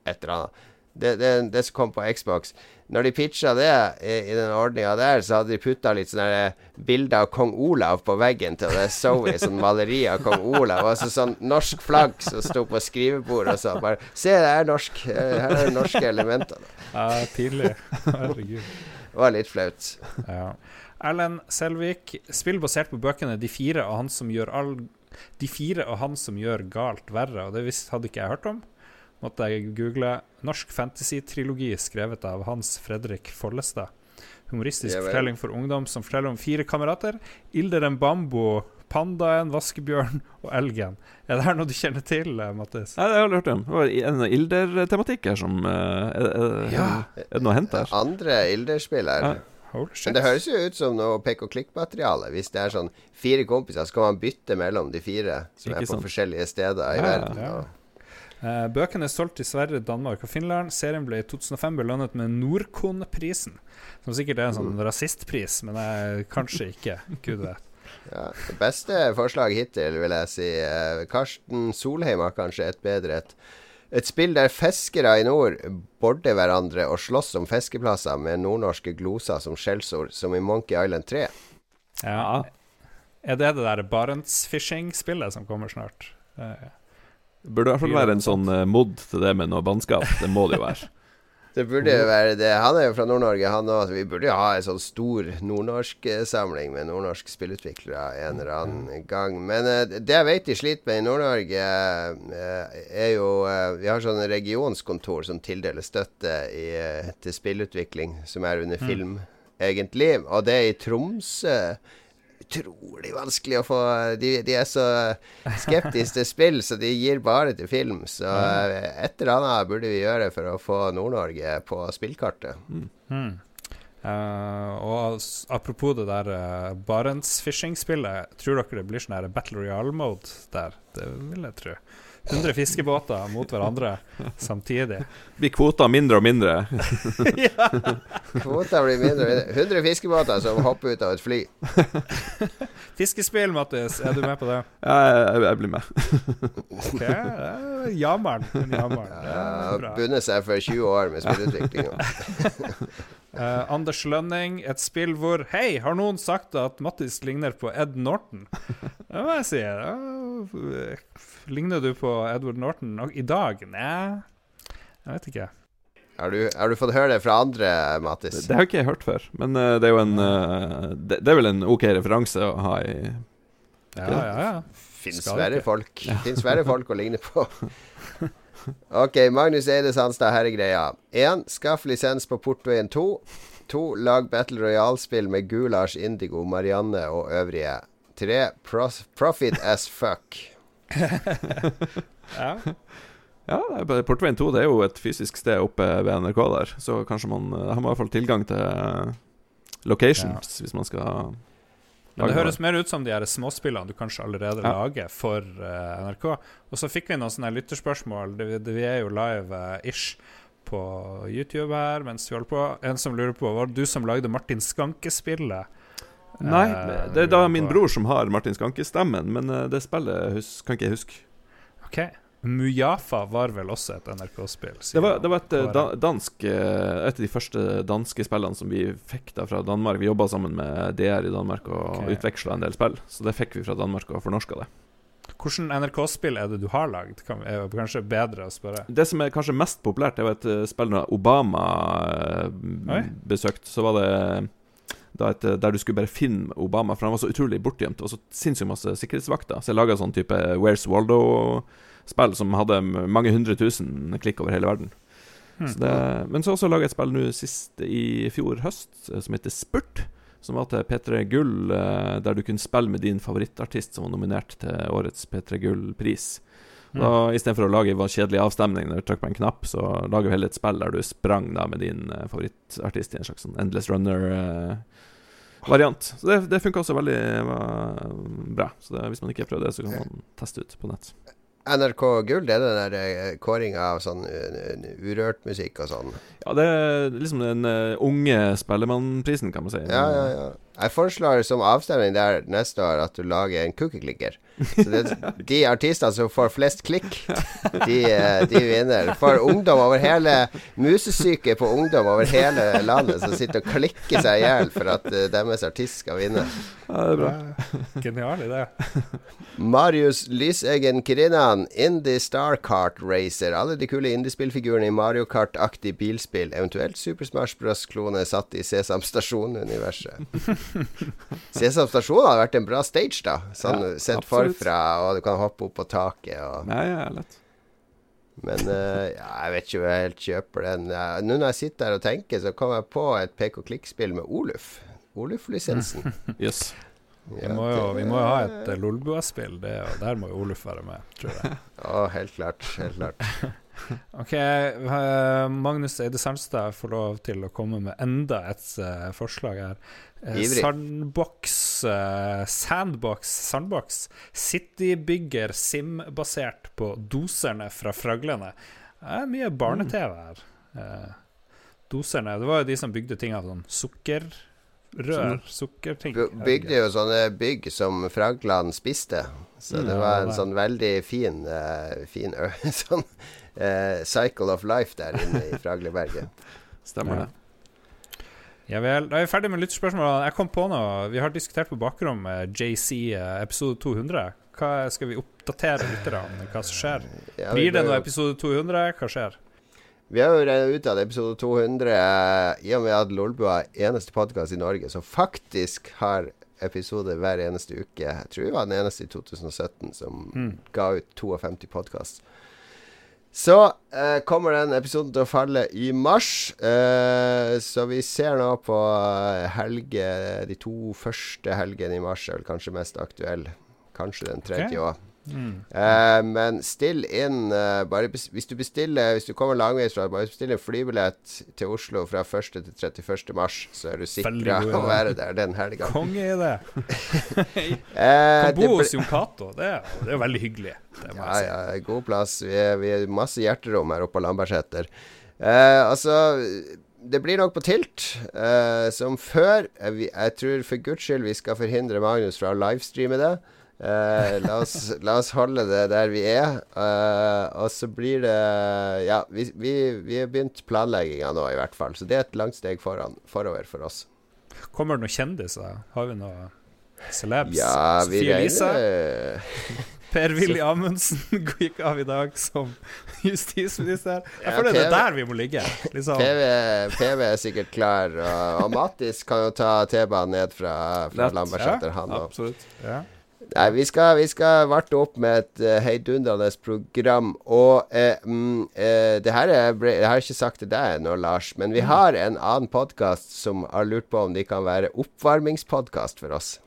et eller annet. Det, det, det som kom på Xbox. Når de pitcha det i, i den ordninga der, så hadde de putta litt sånne bilder av kong Olav på veggen til det så i sånn maleri av kong Olav. Altså sånn norsk flagg som sto på skrivebordet og sånn. bare Se, det er norsk. Eh, Her er de norske elementer. Ja, tidlig. Herregud. Det var litt flaut. Ja. Erlend Selvik, spill basert på bøkene 'De fire og han som gjør all De fire og han som gjør galt verre', og det visst hadde ikke jeg hørt om. Måtte jeg google. Norsk fantasy-trilogi skrevet av Hans Fredrik Follestad. Humoristisk fortelling for ungdom som forteller om fire kamerater. Ilderen Bambo, pandaen, vaskebjørn og elgen. Er det her noe du kjenner til, eh, Mattis? Nei, det har jeg hørt om. Det var en ilder-tematikk her som eh, er, er, Ja. er det noe å hente her? Andre Ilder-spill her. Ja. Holy shit. Men det høres jo ut som noe pek og klikk-materiale. Hvis det er sånn fire kompiser, så kan man bytte mellom de fire som Ikke er på sant. forskjellige steder i Ja, verden. ja. Eh, bøkene er solgt i Sverige, Danmark og Finland. Serien ble i 2005 belønnet med Nordkon-prisen. Som sikkert er en sånn rasistpris, men jeg, kanskje ikke. Gud vet. Ja, det beste forslag hittil, vil jeg si. Eh, Karsten Solheim har kanskje et bedre et. Et spill der fiskere i nord border hverandre og slåss om fiskeplasser med nordnorske gloser som skjellsord, som i Monkey Island 3. Ja. Er det det der Barentsfishing-spillet som kommer snart? Eh, Burde i hvert fall være en sånn eh, mod til det med noe bannskap. Det må det jo være. Det burde jo være det. Han er jo fra Nord-Norge, han òg. Vi burde jo ha en sånn stor nordnorsk-samling med nordnorske spillutviklere en eller annen gang. Men eh, det jeg vet de sliter med i Nord-Norge, eh, er jo eh, Vi har sånne regionskontor som tildeler støtte i, eh, til spillutvikling, som er under film, egentlig. Og det er i Tromsø. Utrolig vanskelig å få De, de er så skeptiske til spill, så de gir bare til film. Så et eller annet burde vi gjøre for å få Nord-Norge på spillkartet. Mm. Mm. Uh, og apropos det der uh, Barentsfishing-spillet, tror dere det blir sånn Battle Royale-mode der? Det vil jeg tro. 100 fiskebåter mot hverandre samtidig. Blir kvota mindre og mindre. Kvota blir mindre. og mindre. 100 fiskebåter som hopper ut av et fly. Fiskespill, Mattis, er du med på det? Ja, jeg, jeg blir med. Ok, Jammeren. Jammeren. Ja, bundet seg for 20 år med spillutviklinga. Eh, Anders Lønning, et spill hvor Hei, har noen sagt at Mattis ligner på Ed Norton? Det må jeg si. Uh, ligner du på Edward Norton i dag? Nei, jeg vet ikke. Har du, har du fått høre det fra andre, Mattis? Det har ikke jeg hørt før, men uh, det er jo en eh, det, det er vel en ok referanse å ha i Ja, ja, ja. Fins verre folk. folk. Fins verre folk å ligne på. Ok, Magnus Eide Sandstad, her er greia. 1. Skaff lisens på Portveien 2. 2. Lag Battle Royale-spill med Gulars, Indigo, Marianne og øvrige. 3. Pros profit as fuck. ja. Ja, Portveien 2 det er jo et fysisk sted oppe ved NRK der, så kanskje man eh, har man i hvert fall tilgang til locations locations hvis man skal Men det høres mer ut som de her småspillene du kanskje allerede Ja. lager for uh, NRK. Og så fikk vi noen sånne lytterspørsmål. Det, det, vi er jo live-ish på YouTube her mens vi holder på. En som lurer på Var det du som lagde Martin Skanke-spillet? Nei, Eh, det er da min bror som har Martin Skanke-stemmen, men eh, det spillet hus kan ikke jeg huske. Ok. Mujafa var vel også et NRK-spill? Det var, det var et da, dansk eh, Et av de første danske spillene som vi fikk da fra Danmark. Vi jobba sammen med DR i Danmark og okay. utveksla en del spill, så det fikk vi fra Danmark og fornorska det. Hvilket NRK-spill er det du har lagd? Kan, er det kanskje bedre å spørre. Det som er kanskje mest populært, det var et eh, spill da Obama eh, Oi. besøkte. Så var det et, der du skulle bare finne Obama, for han var så utrolig bortgjemt. Og så sinnssykt masse sikkerhetsvakter. Så jeg laga sånn type Where's Waldo-spill som hadde mange hundre tusen klikk over hele verden. Hmm. Så det, men så også laga jeg et spill nå sist i fjor høst eh, som heter Spurt. Som var til P3 Gull, eh, der du kunne spille med din favorittartist som var nominert til årets P3 Gull-pris. Da, Istedenfor å lage en kjedelig avstemning når du trykker på en knapp, så lager du heller et spill der du sprang da med din eh, favorittartist i en slags sånn Endless Runner-variant. så det, det funka også veldig uh, bra. Så det, hvis man ikke har prøvd det, så kan man teste ut på nett. NRK Gull, det er den der eh, kåringa av sånn uh, urørt musikk og sånn. Ja, det er liksom den eh, unge Spellemannprisen, kan man si. Ja, ja, ja. Jeg foreslår som avstemning der neste år at du lager en cookie-klikker. Så det, de artistene som får flest klikk, de, eh, de vinner. For ungdom over hele Musesyke på ungdom over hele landet som sitter og klikker seg i hjel for at eh, deres artist skal vinne. Ja, det er bra. Genial idé. Marius Lyseggen Kirinan, Indie Star Kart Racer. Alle de kule indiespillfigurene i Mario Kart-aktig bilspill. Eventuelt Super Smash Bros.-klone satt i Sesam Stasjon-universet. Sesam Stasjon hadde vært en bra stage, da. Sånn Ja, sett forfra, og du kan hoppe opp på taket. Og, Ja, ja, lett. men uh, ja, jeg vet ikke om jeg helt kjøper den. Nå når jeg sitter her og tenker, så kom jeg på et pek og klikk-spill med Oluf. Oluf-lisensen. Jøss. Vi må jo, vi må jo ha et eh, Lolbua-spill, der må jo Oluf være med, tror jeg. Ja, helt klart. Helt klart. Ok, eh, Magnus Eide Sandstad får lov til å komme med enda et eh, forslag her. Eh. Sandbox Sandbox Sandbox Citybygger Sim-basert på doserne fra Fraglene. Det er mye barne-TV her. Doserne Det var jo de som bygde ting av sånn sukkerrør. Sukkerting. Bygde jo sånne bygg som Fragland spiste. Så det Mm, var en sånn veldig fin, eh, fin ø, sånn eh, cycle of life der inne i Fragleberget. Stemmer det. Ja vel. Da er vi ferdig med lytterspørsmålene. Jeg kom på noe. Vi har diskutert på bakrom eh, JC eh, episode 200. Hva Skal vi oppdatere lytterne hva som skjer? Ja, Blir det noe episode 200? Hva skjer? Vi har jo regnet ut at episode 200, eh, i og med at Lolbua er eneste podkast i Norge som faktisk har episode hver eneste uke Jeg tror vi var den eneste i 2017 som Mm. ga ut 52 podkast. Så eh, kommer den episoden til å falle i mars. Eh, så vi ser nå på eh, helge De to første helgene i mars er vel kanskje mest aktuell. Kanskje den tredje òg. Mm. Uh, men still inn uh, Hvis du bestiller Hvis du kommer langveis fra, bare bestill en flybillett til Oslo fra 1. til 31. mars, så er du sikra å være der den helga. Konge i det. Eh, Kan bo hos Jon Cato. Det, er- det er jo veldig hyggelig. Det Ja, ja, god plass. Vi er, vi er masse hjerterom her oppe på Lambertseter. Uh, altså Det blir nok på tilt, uh, som før. Jeg, jeg tror for guds skyld vi skal forhindre Magnus fra å livestreame det. Eh, la, oss, la oss holde det der vi er. Eh, og så blir det Ja, vi, vi, vi har begynt planlegginga nå, i hvert fall. Så det er et langt steg foran, forover for oss. Kommer det noen kjendiser? Har vi noen celebs? Ja, vi Sofie Elise? Per-Willy Amundsen gikk av i dag som justisminister. Jeg Ja, føler det er der vi må ligge. Liksom. PV, PV er sikkert klar, og, og Mattis kan jo ta T-banen ned fra, fra Lambertseter, ja, han òg. Absolutt. Ja. Nei, vi skal, vi skal varte opp med et uh, heidundrende program. Og uh, mm, uh, det her er, Jeg har ikke sagt til deg ennå, Lars, men vi har en annen podkast som har lurt på om de kan være oppvarmingspodkast for oss.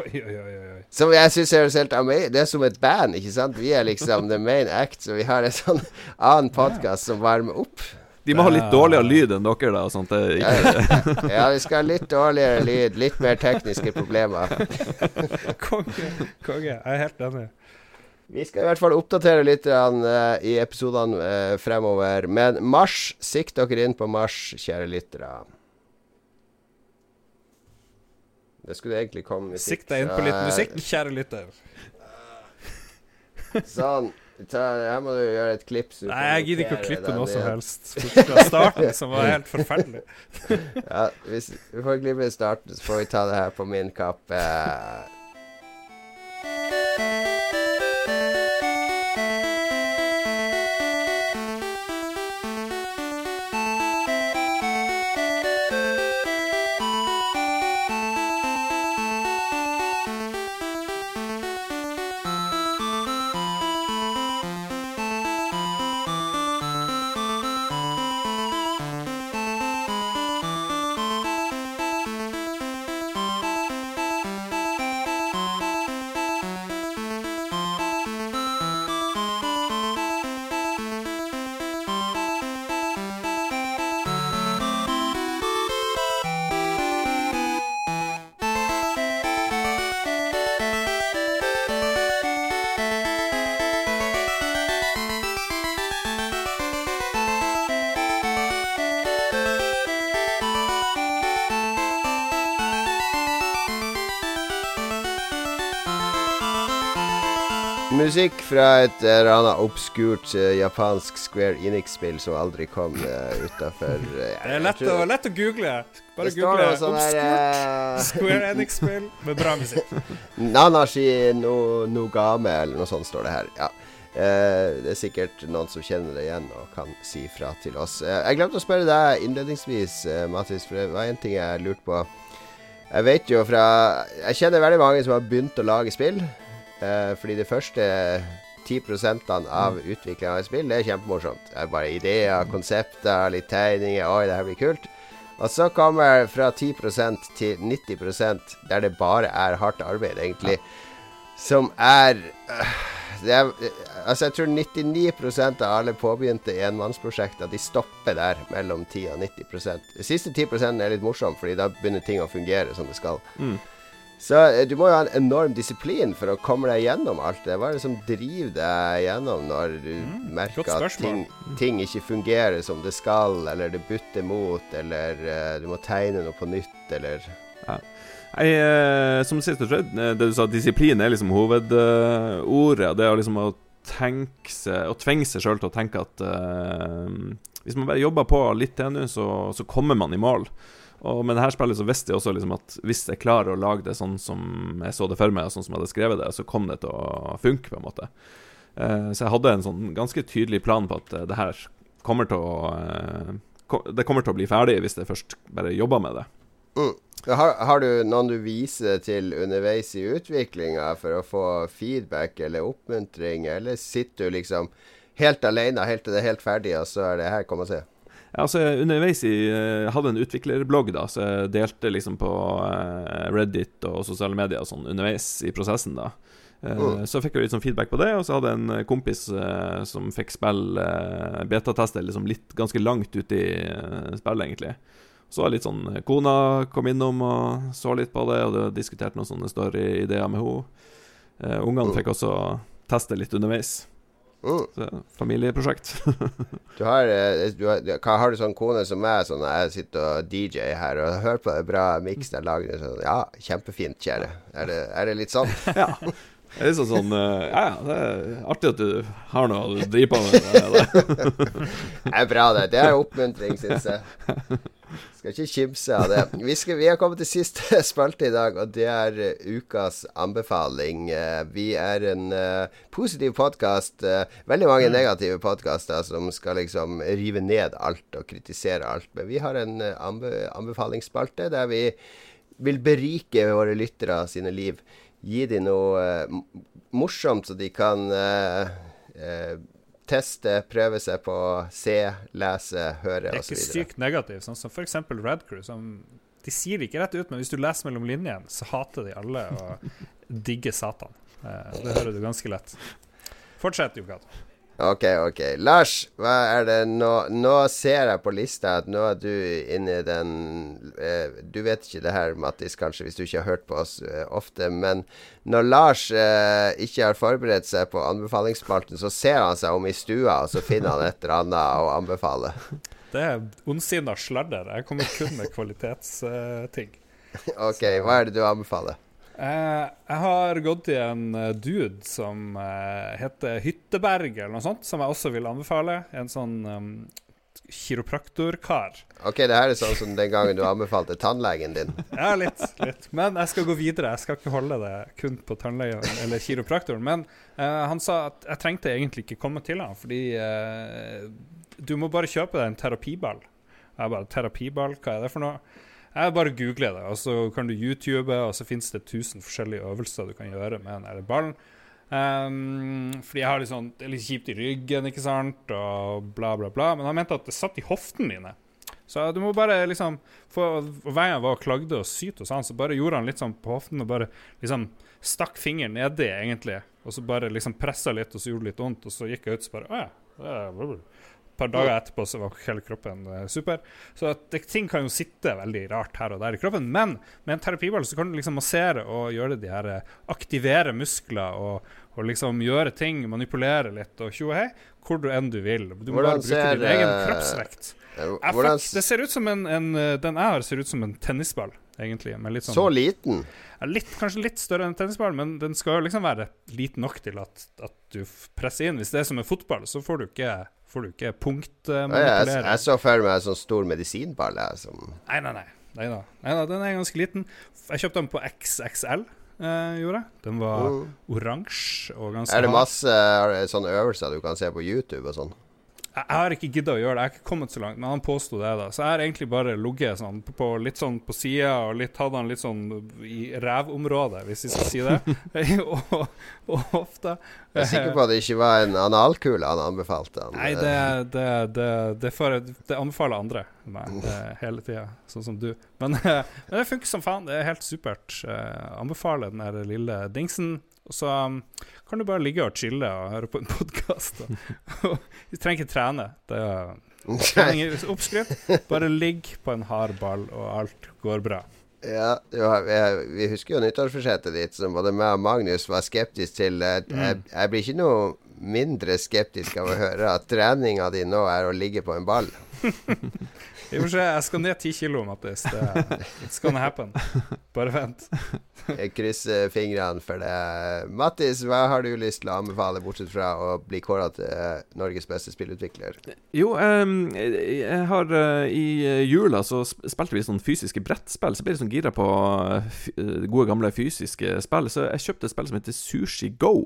Oi, oi, oi. Som jeg syns er helt amazing Det er som et band, ikke sant? Vi er liksom the main act, så vi har en sånn annen podkast som varmer opp. De må ha litt dårligere lyd enn dere, da. Sånt det Ja, ikke ja, vi skal ha litt dårligere lyd, litt mer tekniske problemer. Konge. Konge. Jeg er helt enig. Vi skal i hvert fall oppdatere litt eh, i episodene eh, fremover. Men mars, sikt dere inn på mars, kjære lyttere. Det skulle egentlig komme musikk. Sikt deg inn på litt eh, musikk, kjære lytter. Sånn. Ta, her må du gjøre et klipp. Nei, jeg gidder ikke å klippe noe som helst fra starten, som var helt forferdelig. Ja, hvis vi får klippe starten, så får vi ta det her på min kappe. Fra et eller annet obskurt uh, japansk Square Enix-spill som aldri kom uh, utafor Det er lett å, lett å google. Bare google obskurt sånn der obskurt eh, Square Enix-spill med bra musikk. Nanashi no, Nogame, eller noe sånt står det her. Ja. Eh, det er sikkert noen som kjenner det igjen og kan si fra til oss. Eh, jeg glemte å spørre deg innledningsvis, uh, Mattis, for det var en ting jeg lurte på. Jeg vet jo fra Jeg kjenner veldig mange som har begynt å lage spill. Eh, fordi det første 10% av utviklinga av et spill, det er kjempemorsomt. Det er bare ideer, konsepter, litt tegninger. Oi, det her blir kult. Og så kommer fra 10% til 90% der det bare er hardt arbeid, egentlig. Som er uh, det er, altså Jeg tror 99% av alle påbegynte enmannsprosjekter De stopper der mellom 10 og 90% De siste 10% er litt morsomt, Fordi da begynner ting å fungere som det skal. Mm. Så eh, du må jo ha en enorm disiplin for å komme deg gjennom alt det. Hva er det som driver deg gjennom når du mm, merker at ting, ting ikke fungerer som det skal, eller det butter mot, eller uh, du må tegne noe på nytt, eller Jeg, eh, som sist slett, eh, det du sa, disiplin er liksom hovedordet. det er liksom å tenke seg Å tvinge seg sjøl til å tenke at uh, hvis man bare jobber på litt til nå, så, så kommer man i mål. Og med dette spillet så visste jeg også liksom at hvis jeg klarer å lage det sånn som jeg så det for meg, og sånn som jeg hadde skrevet det, så kom det til å funke, på en måte. Eh, så jeg hadde en sånn ganske tydelig plan på at eh, det her kommer til å eh, Det kommer til å bli ferdig hvis jeg først bare jobber med det. mm. har, har du noen du viser til underveis i utviklinga for å få feedback eller oppmuntring, eller sitter du liksom helt alene helt til det er helt ferdig, og så er det her, kom og se? Altså underveis i Jeg hadde en utviklerblogg, da, så jeg delte liksom på eh, Reddit og sosiale medier og sånn underveis i prosessen, da. Eh, Mm. Så fikk jeg litt sånn feedback på det, og så hadde jeg en kompis eh, som fikk spille uh, betateste liksom litt ganske langt ute i eh, spillet, egentlig. Så litt sånn Kona kom innom og så litt på det, og det diskuterte noen sånne story-ideer med henne. Uh, Ungene Mm. fikk også teste litt underveis. Mm. Så, familieprosjekt. Du har, eh, du har, har du sånn kone som meg, sånn når jeg sitter og DJ her og hører på en bra miks jeg lager? Sånn, ja, kjempefint, kjære. Er det, er det litt sånn? Ja. Det er liksom sånn eh, Ja, ja, det er artig at du har noe å drive på med. Det, det. Det er bra, det. Det er oppmuntring, syns jeg. Skal ikke kimse av det. Vi, skal, vi har kommet til siste spalte i dag, og det er eh, ukas anbefaling. Eh, vi er en uh, positiv podkast. veldig mange negative podkaster som skal liksom rive ned alt og kritisere alt. Men vi har en anbe anbefalingsspalte der vi vil berike våre lyttere sine liv. Gi dem noe uh, morsomt, så de kan uh, teste, prøve seg på, se, lese, høre Det er ikke sykt negativt, sånn som f.eks. Red Crew. Som, de sier det ikke rett ut, men hvis du leser mellom linjene, så hater de alle og digger Satan. Eh, det hører du ganske lett. Fortsett, Jokad. Ok, ok. Lars, hva er det nå Nå ser jeg på lista at nå er du inne i den eh, Du vet ikke det her, Mattis, kanskje, hvis du ikke har hørt på oss eh, ofte, men når Lars eh, ikke har forberedt seg på anbefalingsspalten, så ser han seg om i stua, og så finner han et eller annet å anbefale. Det er ondsinna sladder. Jeg kommer kun med kvalitetsting. Ok, hva er det du anbefaler? Eh, jeg har gått til en eh, dude som uh, heter Hytteberg, eller noe sånt, som jeg også vil anbefale. En sånn um, kiropraktorkar. Ok, det her er sånn som den gangen du anbefalte tannlegen din. Ja, litt, litt. Men jeg skal gå videre. Jeg skal ikke holde det kun på tannlegen eller kiropraktoren. Men uh, han sa at jeg trengte egentlig ikke komme til han, fordi du må bare kjøpe deg en terapiball. Jeg bare Terapiball, hva er det for noe? Jeg bare googler det, og så kan du YouTube, og så finnes det 1000 forskjellige øvelser du kan gjøre med den ballen. Um, fordi jeg har litt sånn, det er litt kjipt i ryggen, ikke sant, og bla, bla, bla. Men han mente at det satt i hoftene dine. Så du må bare liksom for, og Hver var og klagde og syt hos han, så bare gjorde han litt sånn på hoften og bare liksom stakk fingeren nedi, egentlig. Og så bare liksom pressa litt, og så gjorde det litt vondt, og så gikk jeg ut og så bare Å ja. Det par dager etterpå så var hele kroppen eh, super. Så det, ting kan jo sitte veldig rart her og der i kroppen. Men med en terapiball så kan du liksom massere og gjøre de her eh, Aktivere muskler og, og liksom gjøre ting, manipulere litt og tjo og hei, hvor du enn du vil. Du må Hvordan bare bruke din egen eh, kroppsvekt. Hvordan det ser ut som en, en Den jeg har, ser ut som en tennisball, egentlig. Litt sånn, Så liten? Ja, litt, kanskje litt større enn en tennisball, men den skal jo liksom være liten nok til at, at du presser inn. Hvis det er som en fotball, så får du ikke, får du ikke Å ja, jeg, punktmanipulere. jeg så for meg en sånn stor medisinball. Som Nei, nei, nei. Nei da. Nei da, den er ganske liten. Jeg kjøpte den på XXL, eh, gjorde jeg. Den var Mm. oransje og ganske Er det masse det sånne øvelser du kan se på YouTube og sånn? Jeg har ikke gidda å gjøre det, jeg har ikke kommet så langt, men han påsto det, da. Så jeg har egentlig bare ligget sånn på, på litt sånn på sida og litt hadde han litt sånn i rævområdet, hvis vi skal si det. og, og hofta. Jeg er sikker på at det ikke var en analkule han anbefalte. Han. Nei, det, det, det, det, for, det anbefaler andre meg hele tida, sånn som du. Men, men det funker som faen. Det er helt supert. Eh, anbefaler den der lille dingsen. Og så um, kan du bare ligge og chille og høre på en podkast. Du trenger ikke trene. Det er trening er oppskrift. Bare ligg på en hard ball, og alt går bra. Ja, jo, jeg, Vi husker jo nyttårsforsettet ditt, som både meg og Magnus var skeptisk til. Jeg, Jeg, jeg blir ikke noe mindre skeptisk av å høre at treninga di nå er å ligge på en ball. Vi får se. Jeg skal ned ti kilo, Mattis. Det, it's gonna happen. Bare vent. Jeg krysser fingrene for det. Mattis, hva har du lyst til å anbefale, bortsett fra å bli kåra til eh, Norges beste spillutvikler? Jo, um, jeg har uh, I eh, jula så spilte vi sånn fysiske brettspill, så ble jeg sånn gira på gode, gamle fysiske spill. Så jeg kjøpte et spill som heter Sushi Go.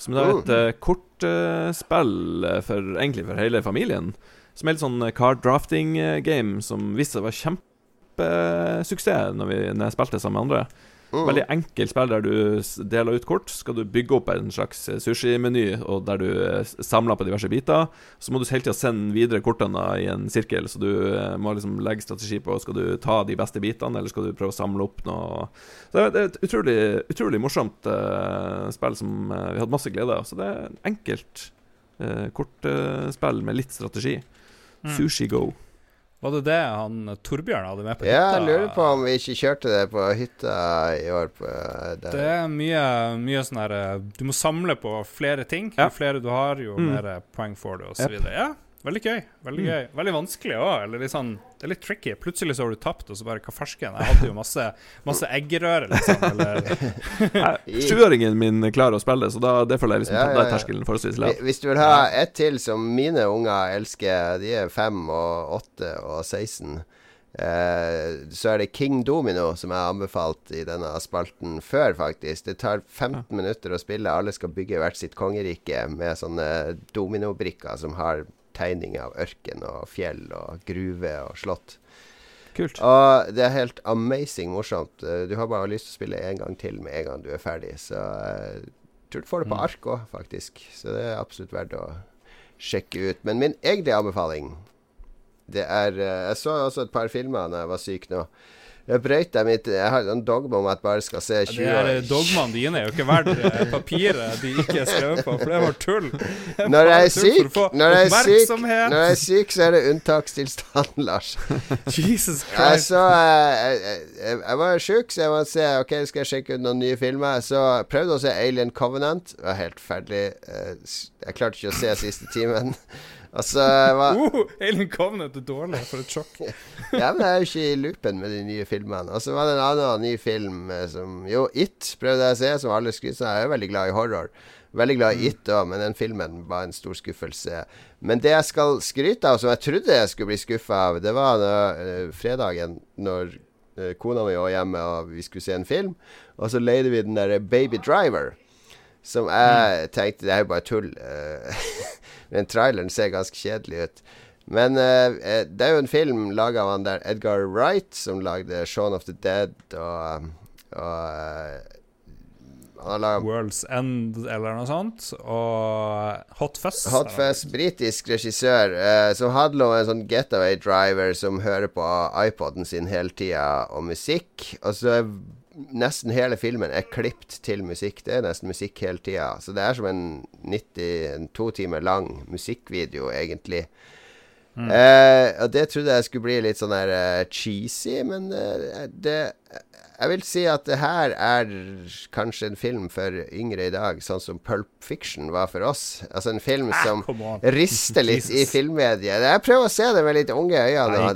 Som er et uh, kortspill uh, for egentlig for hele familien. Som er litt sånn eh, card drafting-game som viste seg være kjempesuksess når, vi- når jeg spilte sammen med andre. Mm. Veldig enkelt spill der du deler ut kort. Skal du bygge opp en slags eh, sushimeny, der du eh, samler på diverse biter. Så må du hele tida sende videre kortene i en sirkel, så du eh, må liksom legge strategi på Skal du ta de beste bitene, eller skal du prøve å samle opp noe Så det er- et utrolig, utrolig morsomt uh, spill som eh, vi hadde masse glede av. Så det er enkelt uh, kortspill med litt strategi. Mm. Sushi Go. Var det det han Torbjørn hadde med på hytta? Ja, jeg lurer på om vi ikke kjørte det på hytta i år. På, eh. Det er mye, mye sånn her eh, Du må samle på flere ting. Ja. Jo flere du har, jo Mm. mer poeng får du, osv. Yep. videre Ja, veldig gøy. Veldig Mm. gøy Veldig vanskelig òg. Sånn Det er litt tricky. Plutselig så har du tapt, og så bare Hva farsken? Jeg hadde jo masse, masse eggerøre, liksom. Eller Sjuåringen min klarer å spille, så da, det føler jeg liksom Ja, ja, ja. er terskelen forholdsvis lav. Hvis du vil ha ett til som mine unger elsker, de er fem og åtte og 16, eh, så er det King Domino som jeg har anbefalt i denne spalten før, faktisk. Det tar 15 minutter å spille. Alle skal bygge hvert sitt kongerike med sånne dominobrikker som har tegninger av ørken og fjell og gruve og slott. Kult. Og det er helt amazing morsomt. Eh, Du har bare lyst til å spille en gang til med en gang du er ferdig. Så eh, jeg tror du får det på Mm. ark òg, faktisk. Så det er absolutt verdt å sjekke ut. Men min egentlige anbefaling, det er eh, Jeg så også et par filmer da jeg var syk nå. Jeg brøyt dem mitt Jeg har en dogme om at jeg bare skal se 20 her år. dogmene dine er jo ikke verdt eh, papiret de ikke er skrevet på, for det var tull. Når jeg er syk, når jeg er syk, når jeg er syk så er det unntakstilstand, Lars. Jesus Jeg, Christ. så, eh, jeg, jeg, jeg var sjuk, så jeg måtte se Ok, skal jeg sjekke ut noen nye filmer. Så jeg prøvde å se Alien Covenant. Det var helt ferdig. Eh, Jeg klarte ikke å se siste timen. Og hva... Uh, Alien Covenant er dårlig, for et sjokk. Ja, men jeg er jo ikke i loopen med de nye filmene. Og så var det en annen ny film eh, som Jo, It prøvde jeg å se, som alle skryter av. Jeg er veldig glad i horror. Veldig glad i It òg, men den filmen var en stor skuffelse. Men det jeg skal skryte av, som jeg trodde jeg skulle bli skuffa av, det var da, uh, fredagen når uh, kona mi var hjemme og vi skulle se en film, og så leide vi den derre Baby Driver. Som jeg tenkte Det er jo bare tull. Men traileren ser ganske kjedelig ut. Men eh, eh, det er jo en film laga av han der Edgar Wright, som lagde Shaun of the Dead og, og eh, laga World's End eller noe sånt. Og Hot Fuzz. Hot Fuzz, britisk regissør, eh, som handler om en sånn getaway driver som hører på iPoden sin hele tida, og musikk. Og så nesten hele filmen er klipt til musikk. Det er nesten musikk hele tida. Så det er som en 90, en to timer lang musikkvideo, egentlig. Eh, og det trodde jeg skulle bli litt sånn der uh, cheesy, men uh, det Jeg vil si at det her er kanskje en film for yngre i dag, sånn som Pulp Fiction var for oss. Altså en film som rister litt i filmmediet. Jeg prøver å se det med litt unge øyne. Nei,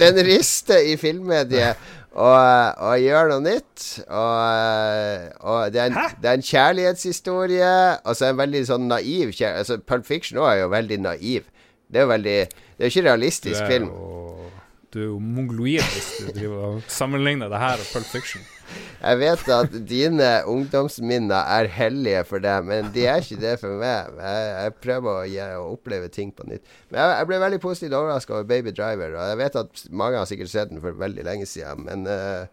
den rister i filmmediet og, og gjør noe nytt. Og, og det, er en, det er en kjærlighetshistorie, og så er en veldig sånn naiv kjærlighet. Altså, Pulp Fiction òg er jo veldig naiv. Det er jo veldig Det er jo ikke realistisk film. Du er mongoloid hvis du driver og sammenligner det her og Pulp Fiction. Jeg vet at dine ungdomsminner er hellige for deg, men de er ikke det for meg. Jeg, jeg prøver å, gi, å oppleve ting på nytt. Men jeg, jeg ble veldig positivt overraska over Baby Driver. Og jeg vet at mange har sikkert sett den for veldig lenge siden, men uh,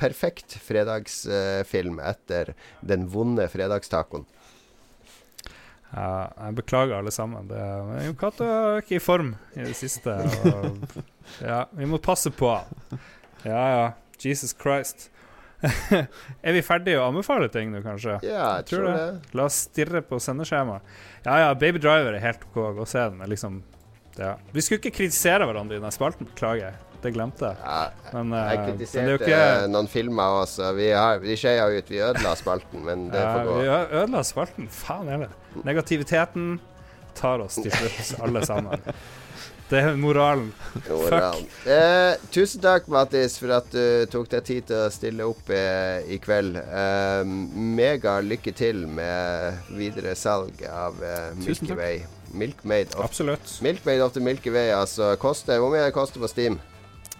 perfekt fredagsfilm etter den vonde fredagstacoen. Ja, jeg beklager alle sammen. Det men Cato er ikke i form i det siste. Og, ja, vi må passe på. Ja ja, Jesus Christ. er vi ferdige å anbefale ting nå, kanskje? Ja, jeg tror det. La oss stirre på sendeskjemaet. Ja ja, Baby Driver er helt OK. Og se den. Liksom, ja. Vi skulle ikke kritisere hverandre i den spalten, beklager. Det glemte jeg. Men, jeg eh, er kritiserte ikke noen filmer også. Vi, har, vi skeia ut. Vi ødela spalten, men det får gå. vi ødela spalten. Faen heller. Negativiteten tar oss til slutt, alle sammen. Det er moralen. Moralen. Eh, tusen takk, Mattis, for at du tok deg tid til å stille opp eh, i kveld. Eh, mega lykke til med videre salg av eh, Milky. Way. Milkmaid of, Absolutt. Milkmaid of the Milky Way, altså. Koster, hvor mye det koster på Steam?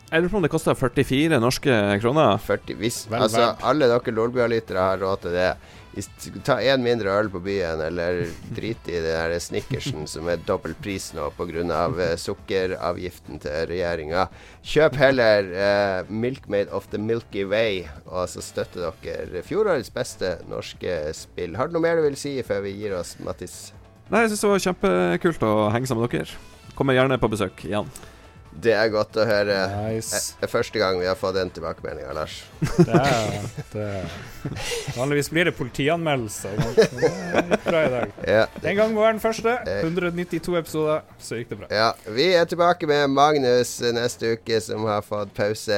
Jeg lurer på om det koster 44 norske kroner. 40, hvis, Vel altså, alle dere Lolbua-lyttere har råd til det. Ta én mindre øl på byen, eller drit i det der snickersen som er dobbel pris nå pga. Uh, sukkeravgiften til regjeringa. Kjøp heller eh, Made of the Milky Way, og så støtter dere fjorårets beste norske spill. Har du noe mer du vil si før vi gir oss, Mattis? Nei, jeg synes det var kjempekult å henge sammen med dere. Kommer gjerne på besøk igjen. Det er godt å høre. Nice. Det er første gang vi har fått den tilbakemeldinga, Lars. Det er, det er. Vanligvis blir det politianmeldelse. Det gikk bra i dag. Ja, En gang var den første. 192 episoder, så gikk det bra. Ja, Vi er tilbake med Magnus neste uke, som har fått pause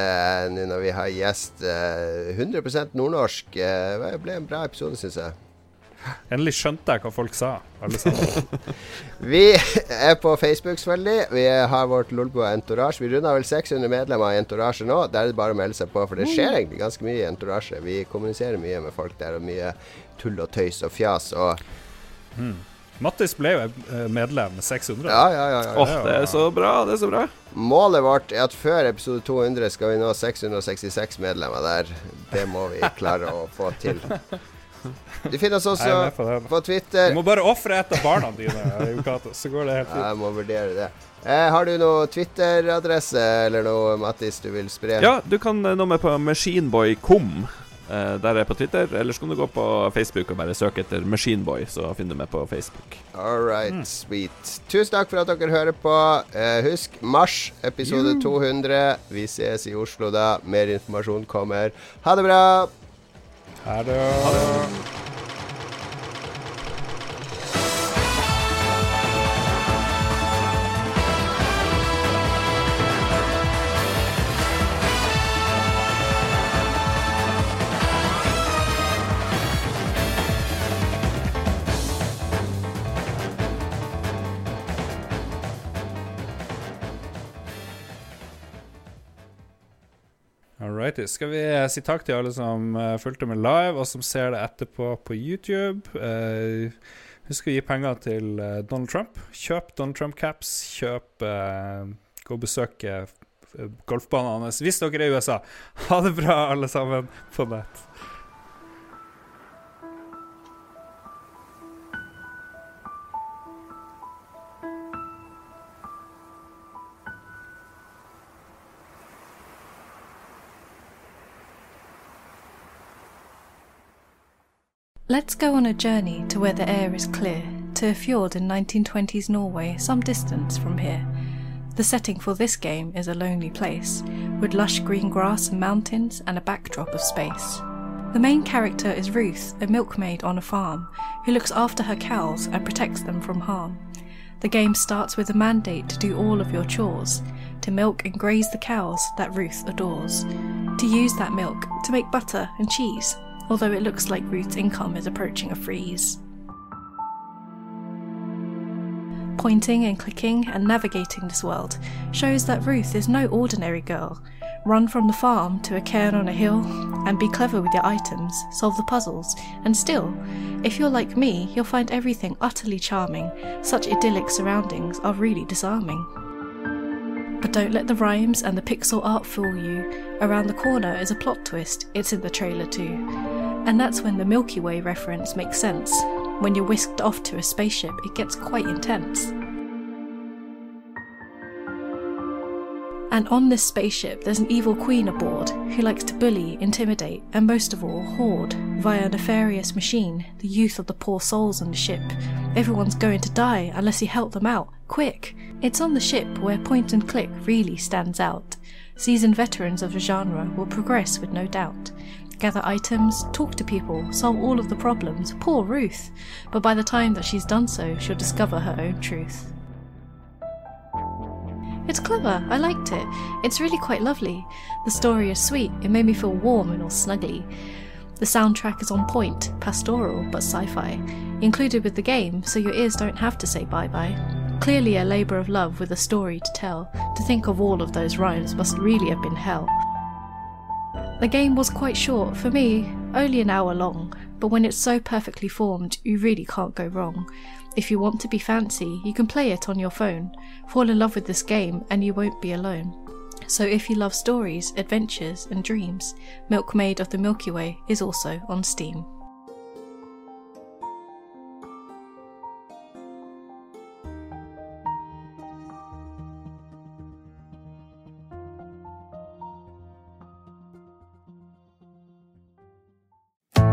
nå når vi har gjest. eh, 100 nordnorsk. Eh, Det ble en bra episode, syns jeg. Endelig skjønte jeg hva folk sa, alle. Vi er på Facebook, selvfølgelig. Vi har vårt Lolbo Entourage. Vi runder vel 600 medlemmer i Entourage nå. Der er det bare å melde seg på, for det skjer egentlig ganske mye i Entourage. Vi kommuniserer mye med folk der, og mye tull og tøys og fjas. Og Mattis ble jo eh, medlem med 600. ja, ja, ja. ja. Åh, det er så bra, det er så bra. Målet vårt er at før episode 200 skal vi nå 666 medlemmer der. Det må vi klare å få til. Du finner oss også på på Twitter. Du må bare ofre et av barna dine, Jon så går det helt fint. Jeg må vurdere det. Eh, har du noe Twitter-adresse eller noe, Mattis, du vil spre? Ja, du kan eh, nå med på machineboy.com. Eh, der er jeg på Twitter. Eller så kan du gå på Facebook og bare søke etter Machineboy, så finner du meg på Facebook. All right, sweet. Tusen takk for at dere hører på. Eh, husk mars, episode 200. Vi ses i Oslo da. Mer informasjon kommer. Ha det bra. Ha det. Alrighty. Skal vi eh, si takk til alle som uh, fulgte med live, og som ser det etterpå på YouTube. Uh, husk å gi penger til eh, Donald Trump. Kjøp Donald Trump-caps. Kjøp uh, Gå og besøk eh, golfbanen hans hvis dere er i USA. Ha det bra, alle sammen, på nett. Let's go on a journey to where the air is clear, to a fjord in 1920s Norway, some distance from here. The setting for this game is a lonely place, with lush green grass and mountains and a backdrop of space. The main character is Ruth, a milkmaid on a farm, who looks after her cows and protects them from harm. The game starts with a mandate to do all of your chores, to milk and graze the cows that Ruth adores, to use that milk to make butter and cheese, although it looks like Ruth's income is approaching a freeze. Pointing and clicking and navigating this world shows that Ruth is no ordinary girl. Run from the farm to a cairn on a hill and be clever with your items, solve the puzzles, and still, if you're like me, you'll find everything utterly charming. Such idyllic surroundings are really disarming. But don't let the rhymes and the pixel art fool you. Around the corner is a plot twist, it's in the trailer too. And that's when the Milky Way reference makes sense. When you're whisked off to a spaceship, it gets quite intense. And on this spaceship, there's an evil queen aboard who likes to bully, intimidate, and most of all, hoard via a nefarious machine the youth of the poor souls on the ship. Everyone's going to die unless you help them out. Quick! It's on the ship where point and click really stands out. Seasoned veterans of the genre will progress with no doubt. Gather items, talk to people, solve all of the problems. Poor Ruth! But by the time that she's done so, she'll discover her own truth. It's clever, I liked it. It's really quite lovely. The story is sweet, it made me feel warm and all snuggly. The soundtrack is on point, pastoral but sci fi, included with the game, so your ears don't have to say bye bye. Clearly a labour of love with a story to tell. To think of all of those rhymes must really have been hell. The game was quite short, for me, only an hour long, but when it's so perfectly formed, you really can't go wrong. If you want to be fancy, you can play it on your phone. Fall in love with this game and you won't be alone. So if you love stories, adventures, and dreams, Milkmaid of the Milky Way is also on Steam.